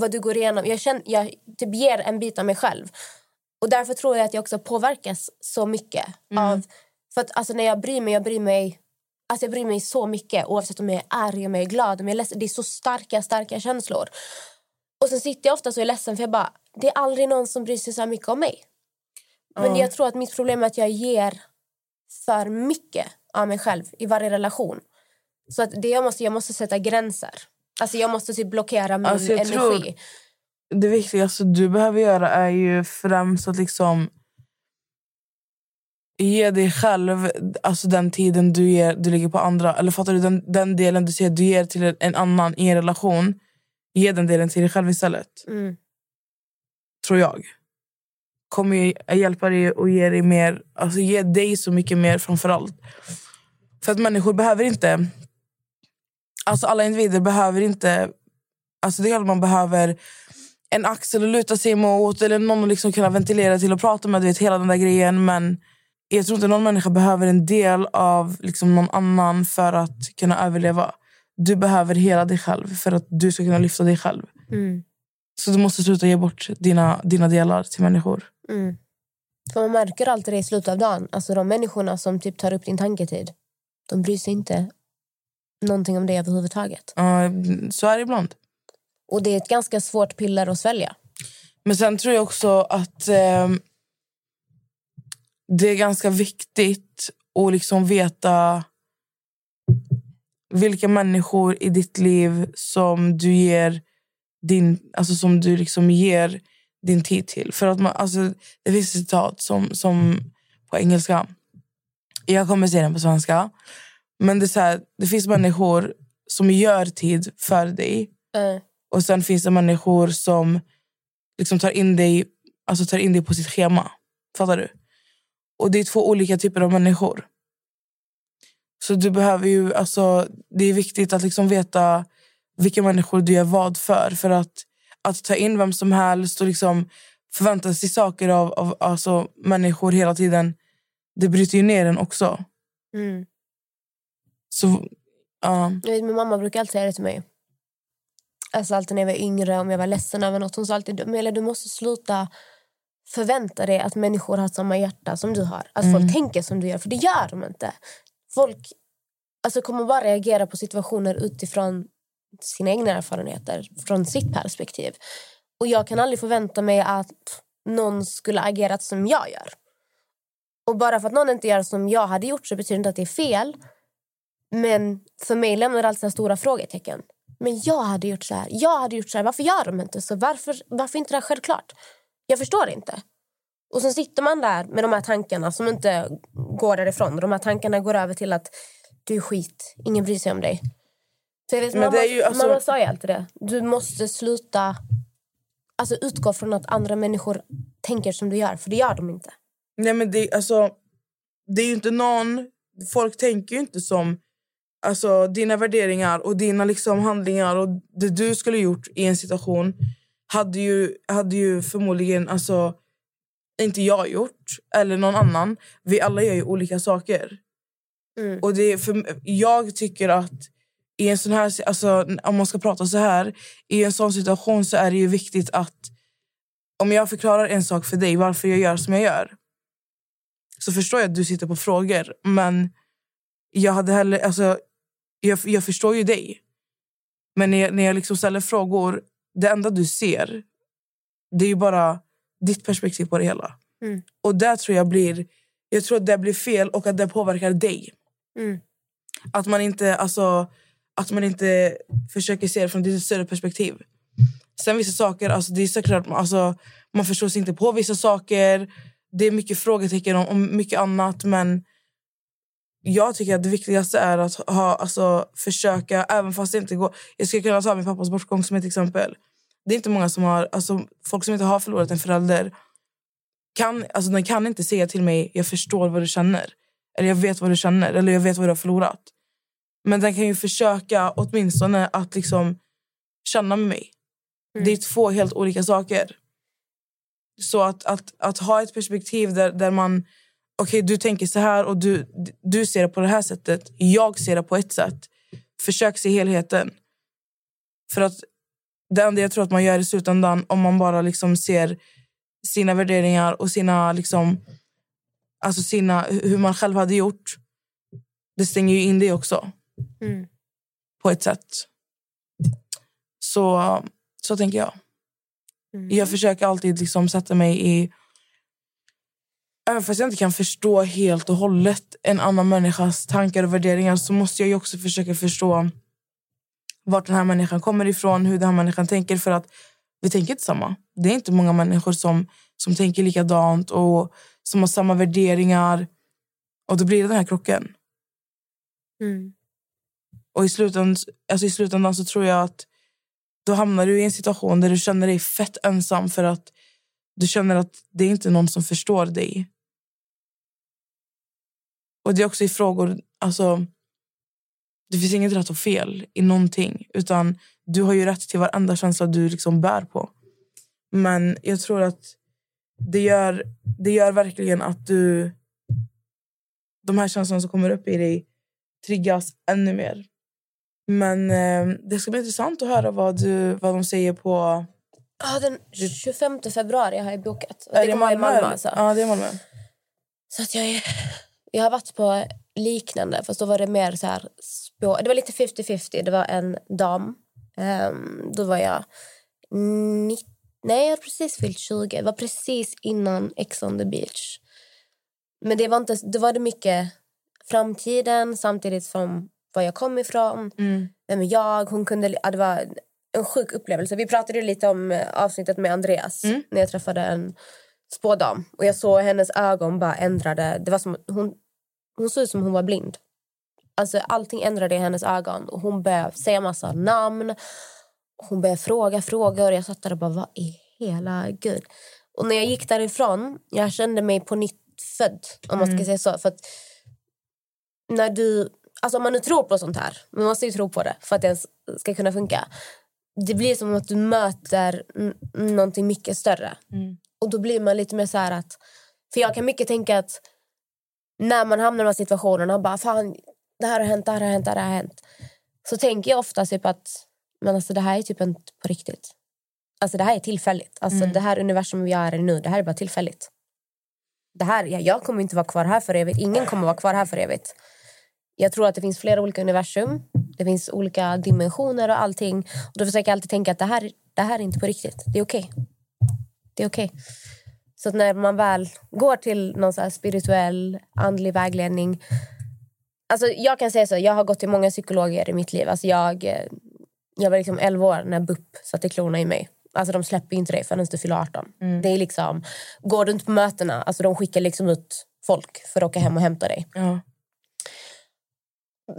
Vad du går igenom. Jag, känner, jag typ ger en bit av mig själv. Och därför tror jag att jag också påverkas så mycket av... För att alltså när jag bryr mig, jag bryr mig... Alltså jag bryr mig så mycket oavsett om jag är arg, om jag är glad, om jag är ledsen. Det är så starka, starka känslor. Och sen sitter jag ofta så är ledsen för jag bara, det är aldrig någon som bryr sig så mycket om mig. Men Ja. jag tror att mitt problem är att jag ger för mycket av mig själv i varje relation. Så att det jag måste, jag måste sätta gränser. Alltså jag måste typ blockera min Alltså, energi. Det viktigaste du behöver göra är ju främst att liksom ge dig själv alltså den tiden du, ger, du lägger på andra. Eller fattar du? Den, den delen du säger du ger till en- annan i en relation. Ge den delen till dig själv istället. Mm. Tror jag. Kommer hjälpa dig och ge dig mer. Alltså ge dig så mycket mer framför allt. För att människor behöver inte... Alltså alla individer behöver inte... Alltså det är klart man behöver en axel att luta sig mot eller någon att liksom kunna ventilera till och prata med. Du vet, hela den där grejen. Men jag tror inte någon människa behöver en del av liksom någon annan för att kunna överleva. Du behöver hela dig själv för att du ska kunna lyfta dig själv. Mm. Så du måste sluta ge bort dina, dina delar till människor. Mm. För man märker alltid det i slutet av dagen. Alltså de människorna som typ tar upp din tanketid. De bryr sig inte någonting om det överhuvudtaget. Ja, så är det ibland. Och det är ett ganska svårt piller att svälja. Men sen tror jag också att eh, det är ganska viktigt att liksom veta vilka människor i ditt liv som du ger din, alltså som du liksom ger din tid till. För att man, alltså, det finns ett citat som, som på engelska. Jag kommer säga den på svenska. Men det, är så här, det finns människor som gör tid för dig. Eh, Och sen finns det människor som liksom tar, in dig, alltså tar in dig på sitt schema. Fattar du? Och det är två olika typer av människor. Så du behöver ju, alltså, det är viktigt att liksom veta vilka människor du gör vad för. För att, att ta in vem som helst och liksom förvänta sig saker av, av alltså, människor hela tiden, det bryter ju ner en också. mm. Så, ja. Jag vet, min mamma brukar alltid säga det till mig. Alltså alltid när jag var yngre, om jag var ledsen över något. Hon sa alltid, Amelia du måste sluta förvänta dig att människor har samma hjärta som du har. Att Mm. folk tänker som du gör, för det gör de inte. Folk alltså, kommer bara reagera på situationer utifrån sina egna erfarenheter, från sitt perspektiv. Och jag kan aldrig förvänta mig att någon skulle agerat som jag gör. Och bara för att någon inte gör som jag hade gjort så betyder det inte att det är fel. Men för mig lämnar det alltså stora frågetecken. Men jag hade gjort så här. Jag hade gjort så här. Varför gör de inte så? Varför, varför inte det här självklart? Jag förstår inte. Och så sitter man där med de här tankarna som inte går därifrån. De här tankarna går över till att du är skit. Ingen bryr sig om dig. Så jag vet, mamma, ju alltså- mamma sa ju alltid det. Du måste sluta alltså utgå från att andra människor tänker som du gör. För det gör de inte. Nej, men det, alltså, det är ju inte någon... Folk tänker ju inte som alltså, dina värderingar och dina liksom, handlingar och det du skulle gjort i en situation hade ju, hade ju förmodligen alltså, inte jag gjort eller någon annan. Vi alla gör ju olika saker. Mm. Och det för, jag tycker att i en sån här, alltså, om man ska prata så här, i en sån situation så är det ju viktigt att om jag förklarar en sak för dig, varför jag gör som jag gör så förstår jag att du sitter på frågor. Men jag hade heller, alltså, jag, jag förstår ju dig. Men när jag, när jag liksom ställer frågor, det enda du ser det är ju bara ditt perspektiv på det hela. Mm. Och där tror jag blir jag tror att det blir fel och att det påverkar dig. Mm. Att man inte alltså, att man inte försöker se det från ett större perspektiv. Sen vissa saker, alltså, det är såklart, alltså, man förstår sig inte på vissa saker. Det är mycket frågetecken om, om mycket annat. Men jag tycker att det viktigaste är att ha, alltså, försöka, även fast det inte går. Jag ska kunna ta min pappas bortgång som ett exempel. Det är inte många som har, alltså, folk som inte har förlorat en förälder kan, alltså, de kan inte säga till mig jag förstår vad du känner. Eller jag vet vad du känner. Eller jag vet vad du har förlorat. Men den kan ju försöka åtminstone att liksom känna med mig. Det är två helt olika saker. Så att, att, att ha ett perspektiv där, där man... Okej, du tänker så här och du, du ser det på det här sättet. Jag ser det på ett sätt. Försök se helheten. För att det enda jag tror att man gör i slutändan om man bara liksom ser sina värderingar och sina... Liksom, alltså sina hur man själv hade gjort. Det stänger ju in det också. Mm. På ett sätt. Så, så tänker jag. Jag försöker alltid liksom sätta mig i... Även fast jag inte kan förstå helt och hållet en annan människas tankar och värderingar så måste jag ju också försöka förstå vart den här människan kommer ifrån, hur den här människan tänker. För att vi tänker inte samma. Det är inte många människor som, som tänker likadant och som har samma värderingar. Och då blir det den här krocken. Mm. Och i slutändan, alltså i slutändan så tror jag att då hamnar du i en situation där du känner dig fett ensam för att du känner att det är inte någon som förstår dig. Och det är också i frågor, alltså det finns inget rätt och fel i någonting. Utan du har ju rätt till varenda känsla du liksom bär på. Men jag tror att det gör, det gör verkligen att du... De här känslorna som kommer upp i dig triggas ännu mer. Men eh, det ska bli intressant att höra vad, du, vad de säger på... Ja, den 25 februari har jag bokat. Och Är det kommer Malmö? Malmö alltså. Ja, det är Malmö. Så att jag, är, jag har varit på liknande, fast då var det mer så här... Spå, det var lite 50-50. Det var en dam. Ehm, då var jag... Nitt, nej, jag hade precis fyllt 20. Det var precis innan Ex on the beach. Men det var, inte, det var det mycket framtiden samtidigt som var jag kom ifrån. Mm. Vem är jag? Hon kunde, ja, det var en sjuk upplevelse. Vi pratade lite om eh, avsnittet med Andreas Mm. när jag träffade en spådam. Och jag såg hennes ögon bara ändrade. Det var som, hon, hon såg ut som hon var blind. Alltså allting ändrade i hennes ögon. Och hon började säga massa namn. Hon började fråga frågor. Jag satt där och bara, vad i hela gud? Och när jag gick därifrån, jag kände mig på nytt född. Om man ska Mm. säga så. För att när du, alltså om man nu tror på sånt här, man måste ju tro på det för att det ska kunna funka. Det blir som att du möter någonting mycket större. Mm. Och då blir man lite mer så här att... För jag kan mycket tänka att när man hamnar i de här situationerna bara fan, det här har hänt, det här har hänt, det här har hänt. Så tänker jag ofta typ att men alltså, det här är typ inte på riktigt. Alltså det här är tillfälligt. Alltså Mm. det här universum vi är i nu, det här är bara tillfälligt. Det här, jag, jag kommer inte vara kvar här för evigt. Ingen kommer vara kvar här för evigt. Jag tror att det finns flera olika universum. Det finns olika dimensioner och allting. Och då försöker jag alltid tänka att det här, det här är inte på riktigt. Det är okej. Det är okej. Så att när man väl går till någon så spirituell, andlig vägledning. Alltså jag kan säga så, jag har gått till många psykologer i mitt liv. Alltså jag, eh, jag var liksom 11 år när BUP satte klorna i mig. Alltså de släpper inte dig förrän du fyller 18. Mm. Det är liksom, går du inte på mötena, alltså de skickar liksom ut folk för att åka hem och hämta dig. Ja.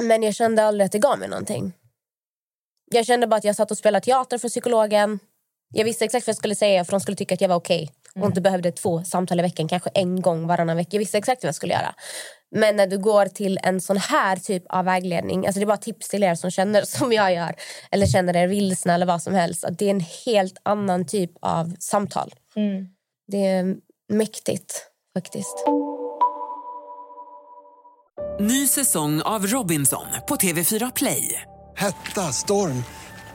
Men jag kände aldrig att det gav mig någonting. Jag kände bara att jag satt och spelade teater för psykologen. Jag visste exakt vad jag skulle säga för de skulle tycka att jag var okej. Och inte behövde två samtal i veckan, kanske en gång varannan vecka. Jag visste exakt vad jag skulle göra. Men när du går till en sån här typ av vägledning, alltså det är bara tips till er som känner <laughs> som jag gör, eller känner er vilsna eller vad som helst, att det är en helt annan typ av samtal. Mm. Det är mäktigt faktiskt. Ny säsong av Robinson på TV4 Play. Hetta, storm,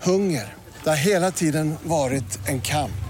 hunger. Det har hela tiden varit en kamp.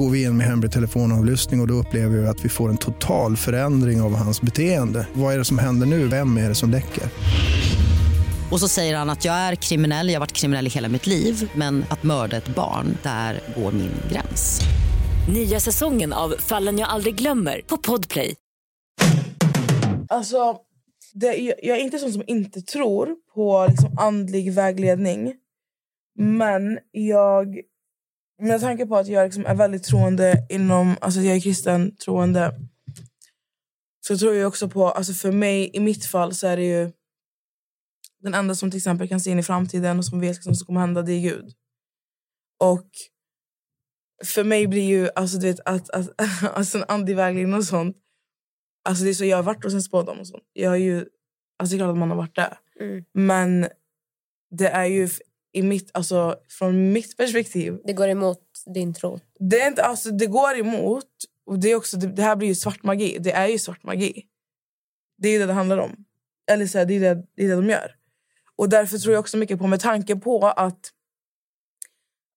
Går vi in med hemlig telefonavlyssning och, och då upplever vi att vi får en total förändring av hans beteende. Vad är det som händer nu? Vem är det som läcker? Och så säger han att jag är kriminell, jag har varit kriminell i hela mitt liv men att mörda ett barn, där går min gräns. Nya säsongen av Fallen jag aldrig glömmer på Podplay. Alltså, det, jag, är inte sån som inte tror på liksom andlig vägledning. Men jag, med tanke på att jag liksom är väldigt troende inom, alltså jag är kristen troende. Så tror jag också på, alltså för mig i mitt fall så är det ju den enda som till exempel kan se in i framtiden och som vet liksom vad som kommer hända, det är Gud. Och för mig blir ju alltså, du vet, att, att, <laughs> alltså en andlig vägledning och sånt. Alltså det är så, jag har varit hos en spådam och sånt. Jag har ju, alltså det är klart att man har varit där. Mm. Men det är ju i mitt, alltså, från mitt perspektiv. Det går emot din tro. Det, är inte, alltså, det går emot. Och det, är också, det, det här blir ju svart magi. Det är ju svart magi. Det är det det handlar om. Eller så här, det, är det, det är det de gör. Och därför tror jag också mycket på, med tanke på att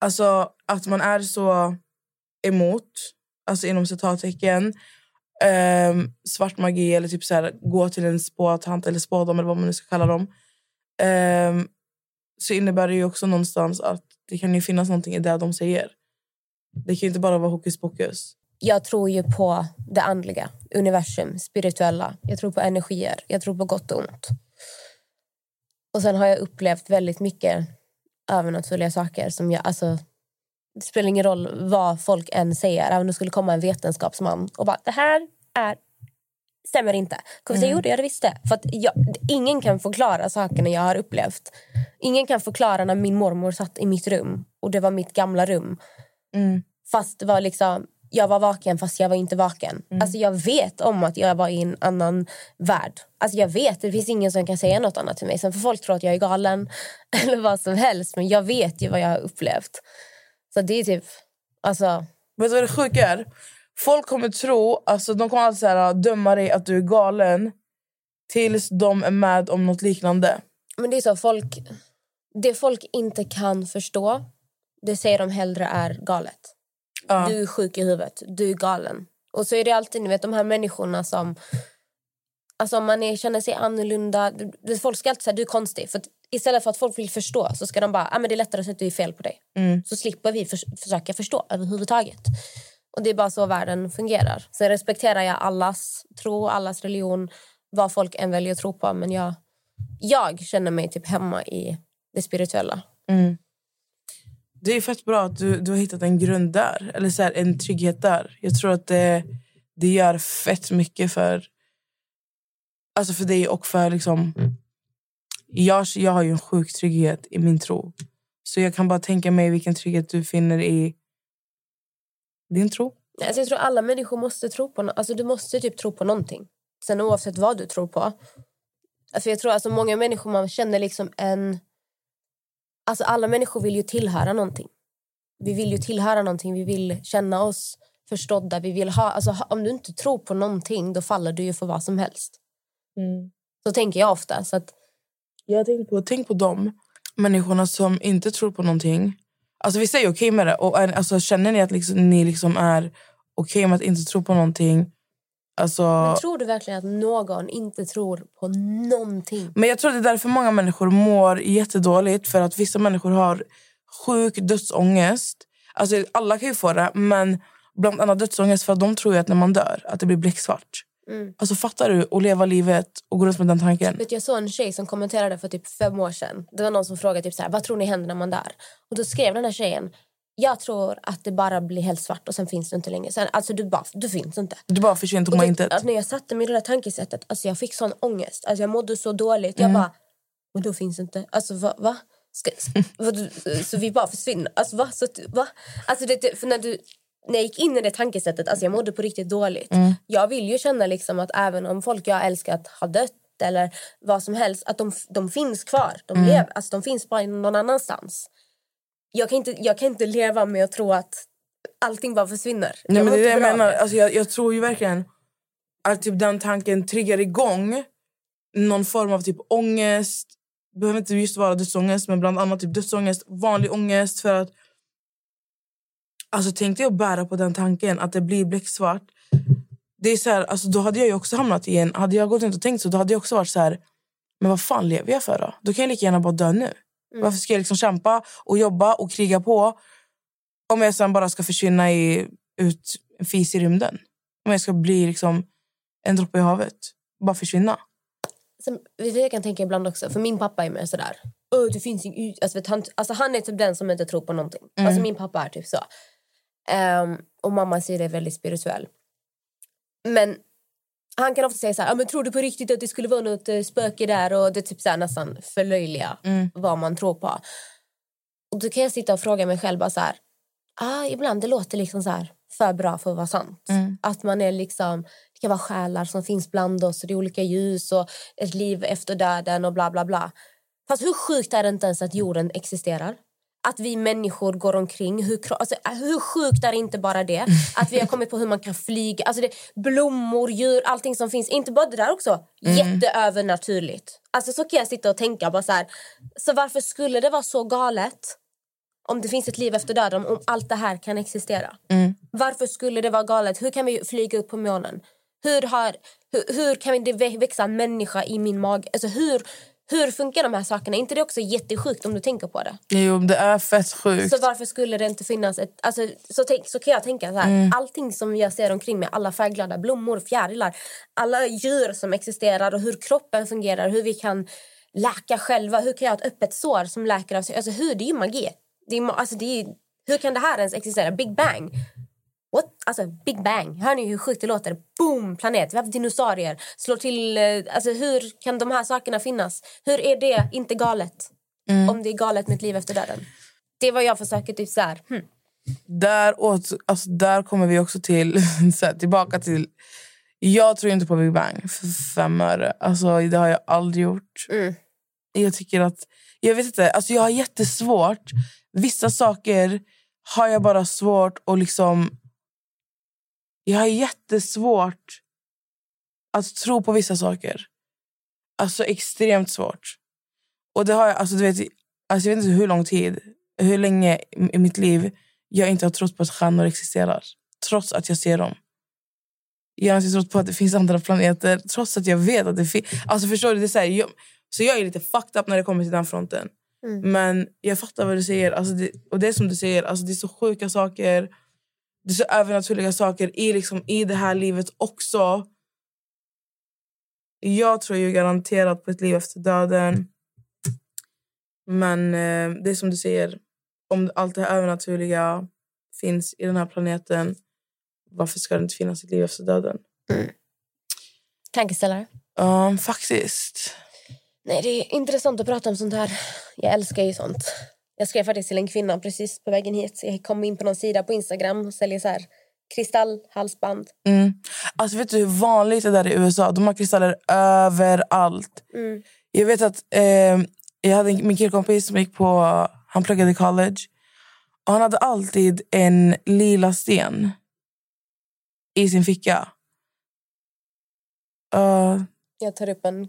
Alltså att man är så emot, alltså inom citattecken, ehm, svart magi eller typ så här, gå till en spåtant eller spådam eller vad man nu ska kalla dem. ehm, så innebär det ju också någonstans att det kan ju finnas någonting i det de säger. Det kan ju inte bara vara hokus pokus. Jag tror ju på det andliga, universum, spirituella. Jag tror på energier, jag tror på gott och ont. Och sen har jag upplevt väldigt mycket övernaturliga saker som jag... Alltså, det spelar ingen roll vad folk än säger. Även om det skulle komma en vetenskapsman och bara det här är, stämmer inte. Kommer Mm. jo det gör det visst det. För att jag, ingen kan förklara sakerna jag har upplevt. Ingen kan förklara när min mormor satt i mitt rum och det var mitt gamla rum. Mm. Fast det var liksom, jag var vaken fast jag var inte vaken. Alltså jag vet om att jag var i en annan värld. Alltså jag vet, det finns ingen som kan säga något annat till mig. Sen får folk tro att jag är galen <laughs> eller vad som helst. Men jag vet ju vad jag har upplevt. Så det är typ, alltså... Vet du vad det sjuka är? Folk kommer tro, alltså de kommer alltid så här, döma dig att du är galen tills de är med om något liknande. Men det är så, folk... Det folk inte kan förstå, det säger de hellre är galet. Ja. Du är sjuk i huvudet, du är galen. Och så är det alltid ni vet, de här människorna som... Alltså om man är, känner sig annorlunda... Folk ska alltid säga du är konstig. För istället för att folk vill förstå så ska de bara ah, men det är lättare att säga att det är fel på dig. Mm. Så slipper vi förs- försöka förstå överhuvudtaget. Och det är bara så världen fungerar. Sen respekterar jag allas tro, allas religion, vad folk än väljer att tro på. Men jag, jag känner mig typ hemma i det spirituella. Mm. Det är fett bra att du, du har hittat en grund där. Eller så här, en trygghet där. Jag tror att det, det gör fett mycket för, alltså för dig och för... Liksom, jag, jag har ju en sjuk trygghet i min tro. Så jag kan bara tänka mig vilken trygghet du finner i din tro. Alltså jag tror alla människor måste tro på no- alltså Du måste typ tro på någonting. Sen oavsett vad du tror på. För jag tror alltså många människor man känner liksom en... Alltså alla människor vill ju tillhöra någonting. Vi vill ju tillhöra någonting. Vi vill känna oss förstådda. Vi vill ha, alltså, om du inte tror på någonting då faller du ju för vad som helst. Så tänker jag ofta. Så att, Jag tänkte på, tänk på de människorna som inte tror på någonting. Alltså Vissa är okej med det. Och är, alltså, känner ni att liksom, ni liksom är okej med att inte tro på någonting? Alltså, Men tror du verkligen att någon inte tror på någonting? Men jag tror det är därför många människor mår jättedåligt. För att vissa människor har sjuk dödsångest. Alltså alla kan ju få det, men bland annat dödsångest för att de tror att när man dör att det blir becksvart. Mm. Alltså fattar du? Att leva livet och gå runt med den tanken. Vet, du, jag såg en tjej som kommenterade för typ fem år sedan. Det var någon som frågade typ så här, vad tror ni händer när man dör? Och då skrev den här tjejen, jag tror att det bara blir helt svart och sen finns du inte längre. Sen, alltså du, bara, du finns inte. Du bara försvinner tomma typ, intet. när jag satte mig i det där tankesättet, alltså jag fick sån ångest. Alltså jag mådde så dåligt. Jag Mm. bara, men då finns inte. Alltså va? va? Ska, vad, du- så vi bara försvinner? Alltså va? Så, va? Alltså det, det- för när du... När jag gick in i det tankesättet, alltså jag mådde på riktigt dåligt. Mm. Jag vill ju känna liksom att även om folk jag älskat har dött eller vad som helst, att de, de finns kvar. De Mm. lever, alltså de finns bara någon annanstans. Jag kan, inte, jag kan inte leva med att tro att allting bara försvinner. Nej, Jag men det är det jag menar. Alltså, jag, jag tror ju verkligen... att typ den tanken triggar igång någon form av typ ångest. Det behöver inte just vara dödsångest, men bland annat typ dödsångest, vanlig ångest. För att Alltså tänkte jag bära på den tanken att det blir becksvart. Det är så här, alltså, då hade jag ju också hamnat i en... Hade jag gått runt och tänkt så, då hade jag också varit så här... Men vad fan lever jag för då? Då kan jag lika gärna bara dö nu. Varför ska jag liksom kämpa och jobba och kriga på om jag sen bara ska försvinna i, ut en fis i rymden? Om jag ska bli liksom en droppe i havet. Bara försvinna. Sen, vet jag kan tänka ibland också, för min pappa är med sådär. Öh, det finns ing- alltså, vet, han, alltså, han är typ den som inte tror på någonting. Mm. Alltså min pappa är typ så. Ehm, och mamma säger det är väldigt spirituell. Men han kan ofta säga så här, "Ja, men tror du på riktigt att det skulle vara något eh, spöke där? Och det typ så här, nästan förlöjliga Mm. vad man tror på. Och då kan jag sitta och fråga mig själv bara så här, ah, ibland det låter liksom så här för bra för att vara sant. Mm. Att man är liksom, det kan vara själar som finns bland oss och det är olika ljus och ett liv efter döden och bla bla bla. Fast hur sjukt är det inte ens att jorden existerar? Att vi människor går omkring. Hur, alltså, hur sjukt är inte bara det? <laughs> Att vi har kommit på hur man kan flyga. Alltså det, blommor, djur, allting som finns. Inte bara det där också. Mm. Jätteövernaturligt. Alltså så kan jag sitta och tänka bara så här. Så varför skulle det vara så galet om det finns ett liv efter döden, om allt det här kan existera? Mm. Varför skulle det vara galet? Hur kan vi flyga upp på månen? Hur, har, hur, hur kan det vä- växa en människa i min mage? Alltså hur, hur funkar de här sakerna? Är inte det också jättesjukt om du tänker på det? Jo, det är fett sjukt. Så varför skulle det inte finnas ett... Alltså, så, tänk, så kan jag tänka så här. Mm. Allting som jag ser omkring mig, alla färgglada blommor, fjärilar, alla djur som existerar och hur kroppen fungerar, hur vi kan läka själva. Hur kan jag ha ett öppet sår som läker av sig? Alltså hur? Det är ju magi. Det är, alltså, det är, hur kan det här ens existera? Big bang. What? Alltså, Big Bang. Hör ni hur sjukt det låter? Boom! Planet. Vi har haft dinosaurier. Slår till... eh, Alltså, hur kan de här sakerna finnas? Hur är det inte galet? Mm. Om det är galet med ett liv efter döden. Det är vad jag försöker typ så här. Hmm. Där, åt, alltså, där kommer vi också till... <laughs> Så här, tillbaka till... Jag tror inte på Big Bang för fem öre. Alltså, det har jag aldrig gjort. Mm. Jag tycker att... Jag vet inte, alltså, jag har jättesvårt. Vissa saker har jag bara svårt att liksom... Jag har jättesvårt att tro på vissa saker. Alltså extremt svårt. Och det har jag, alltså, du vet, alltså, jag vet inte hur lång tid, hur länge i mitt liv jag inte har trott på att stjärnor existerar. Trots att jag ser dem. Jag har inte trott på att det finns andra planeter. Trots att jag vet att det finns. Alltså förstår du? Det är så, här, jag, så jag är lite fucked up när det kommer till den fronten. Mm. Men jag fattar vad du säger. Alltså det, och det är som du säger, alltså det är så sjuka saker. Det är så övernaturliga saker i, liksom, i det här livet också. Jag tror ju garanterat på ett liv efter döden. Men eh, det är som du säger. Om allt det här övernaturliga finns i den här planeten varför ska det inte finnas ett liv efter döden? Tankeställare. Ja, faktiskt. Nej, det är intressant att prata om sånt här. Jag älskar ju sånt. Jag skrev faktiskt till en kvinna precis på vägen hit. Jag kom in på någon sida på Instagram och säljer så här kristallhalsband. Mm. Alltså vet du hur vanligt det där i USA? De har kristaller överallt. Mm. Jag vet att eh, jag hade en, min killkompis som gick på, han pluggade i college. Och han hade alltid en lila sten i sin ficka. Uh, Jag tar upp en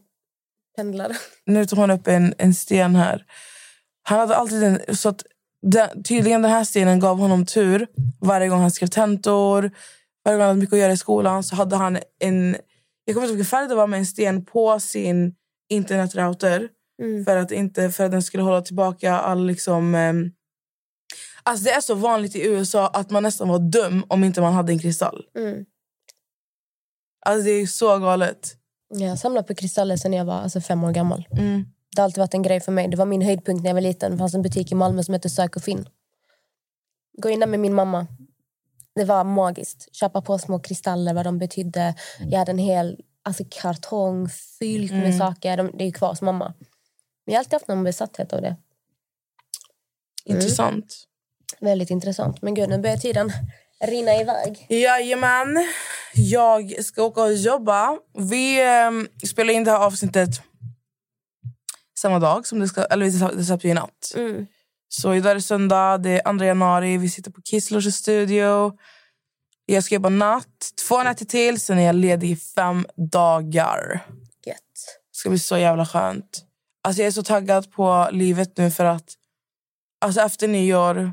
pendlare. nu tog hon upp en, en sten här. Han hade alltid en... Så att den, tydligen den här stenen gav honom tur. Varje gång han skrev tentor, varje gång han hade mycket att göra i skolan så hade han en... Jag kommer inte ihåg vilken färg det var med en sten på sin internetrouter. Mm. För att, inte, för att den skulle hålla tillbaka all liksom... ehm, alltså det är så vanligt i USA att man nästan var dum om inte man hade en kristall. Mm. Alltså det är så galet. Jag samlat på kristaller sedan jag var alltså, fem år gammal. Mm. Det har alltid varit en grej för mig. Det var min höjdpunkt när jag var liten. Det fanns en butik i Malmö som hette Sök och Finn. Gå in där med min mamma. Det var magiskt. Köpa på små kristaller, vad de betydde. Jag hade en hel alltså, kartong fylld med Mm. saker. De, det är ju kvar hos mamma. Men jag har alltid haft någon besatthet av det. Mm. Intressant. Väldigt intressant. Men gud, nu börjar tiden rinna iväg. Jajamän. Jag ska åka och jobba. Vi eh, spelar in det här avsnittet samma dag. som Det, ska, eller det släpps ju i natt. Mm. Så idag är det söndag, det är 2 januari. Vi sitter på Kisslers studio. Jag ska jobba natt, två nätter till, sen är jag ledig i fem dagar. Gött. Det ska bli så jävla skönt. Alltså jag är så taggad på livet nu för att alltså efter nyår,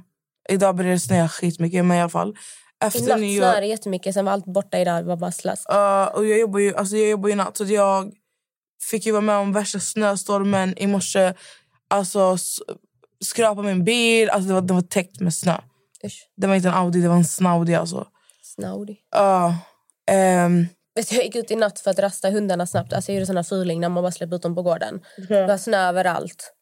idag börjar det snöa skitmycket men i alla fall. I Efter natt nyår, snöade det jättemycket, sen var allt borta idag. Det var bara slask. Ja, och jag jobbar ju, alltså jag jobbar ju natt så att jag fick ju vara med om värsta snöstormen i morse. Alltså skrapa min bil, alltså det var, det var täckt med snö. Usch. Det var inte en Audi, det var en Snaudi alltså. Snaudi. Ja, ehm, Vet du, jag gick ut i natt för att rasta hundarna snabbt. Alltså jag gjorde såna fuling när man bara släppte ut dem på gården. Det var snö överallt.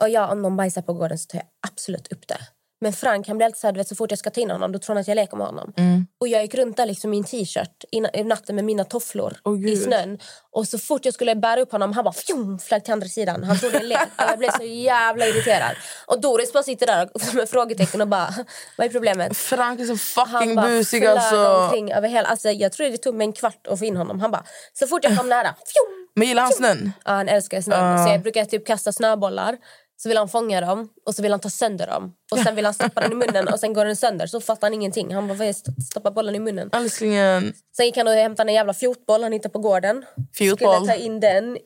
Och ja, om någon bajsar på gården så tar jag absolut upp det. Men Frank han blir alltid så här, du vet, så fort jag ska ta in honom då tror han att jag leker med honom. mm. Och jag gick runt där liksom i en t-shirt i, na- i natten med mina tofflor Åh, i snön. Och så fort jag skulle bära upp honom, han bara fjum, flög till andra sidan. Han trodde en lek. Jag blev så jävla irriterad. Och Doris bara sitter där med frågetecken och bara, vad är problemet? Frank är så fucking bara busig alltså. omkring över hela... Alltså, jag tror det tog mig en kvart att få in honom. Han bara, så fort jag kom nära, fjum! Men gillar han snön? Ja, han älskar snön. Ah. Så jag brukar typ kasta snöbollar. Så vill han fånga dem och så vill han ta sönder dem. Och sen vill han stoppa den i munnen och sen går den sönder. Så fattar han ingenting. Han bara, vad är stoppa bollen i munnen. Älsklingen. Sen gick han och hämtade en jävla fjotboll han hittade på gården. Fjotboll. Skulle ta in den.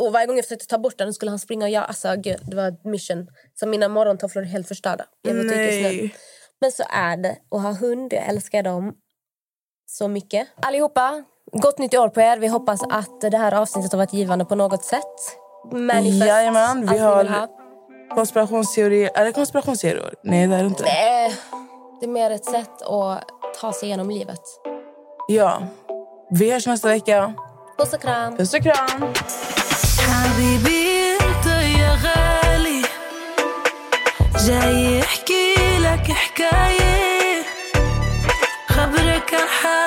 Och varje gång jag försökte ta bort den skulle han springa och göra... Alltså gud, det var ett mission. Så mina morgontofflor är helt förstörda. Jag vet. Nej. Men så är det att ha hund. Jag älskar dem så mycket. Allihopa, gott nytt år på er. Vi hoppas att det här avsnittet har varit givande på något sätt Manifest. Jajamän, vi allt ni har vill ha. konspirationsteorier. Är det konspirationsteorier? Nej, det är det inte. Nej, det är mer ett sätt att ta sig igenom livet. Ja. Vi hörs nästa vecka. Puss och kram. Puss och kram. حبيبي انت يا غالي جاي يحكي لك حكاية خبرك عن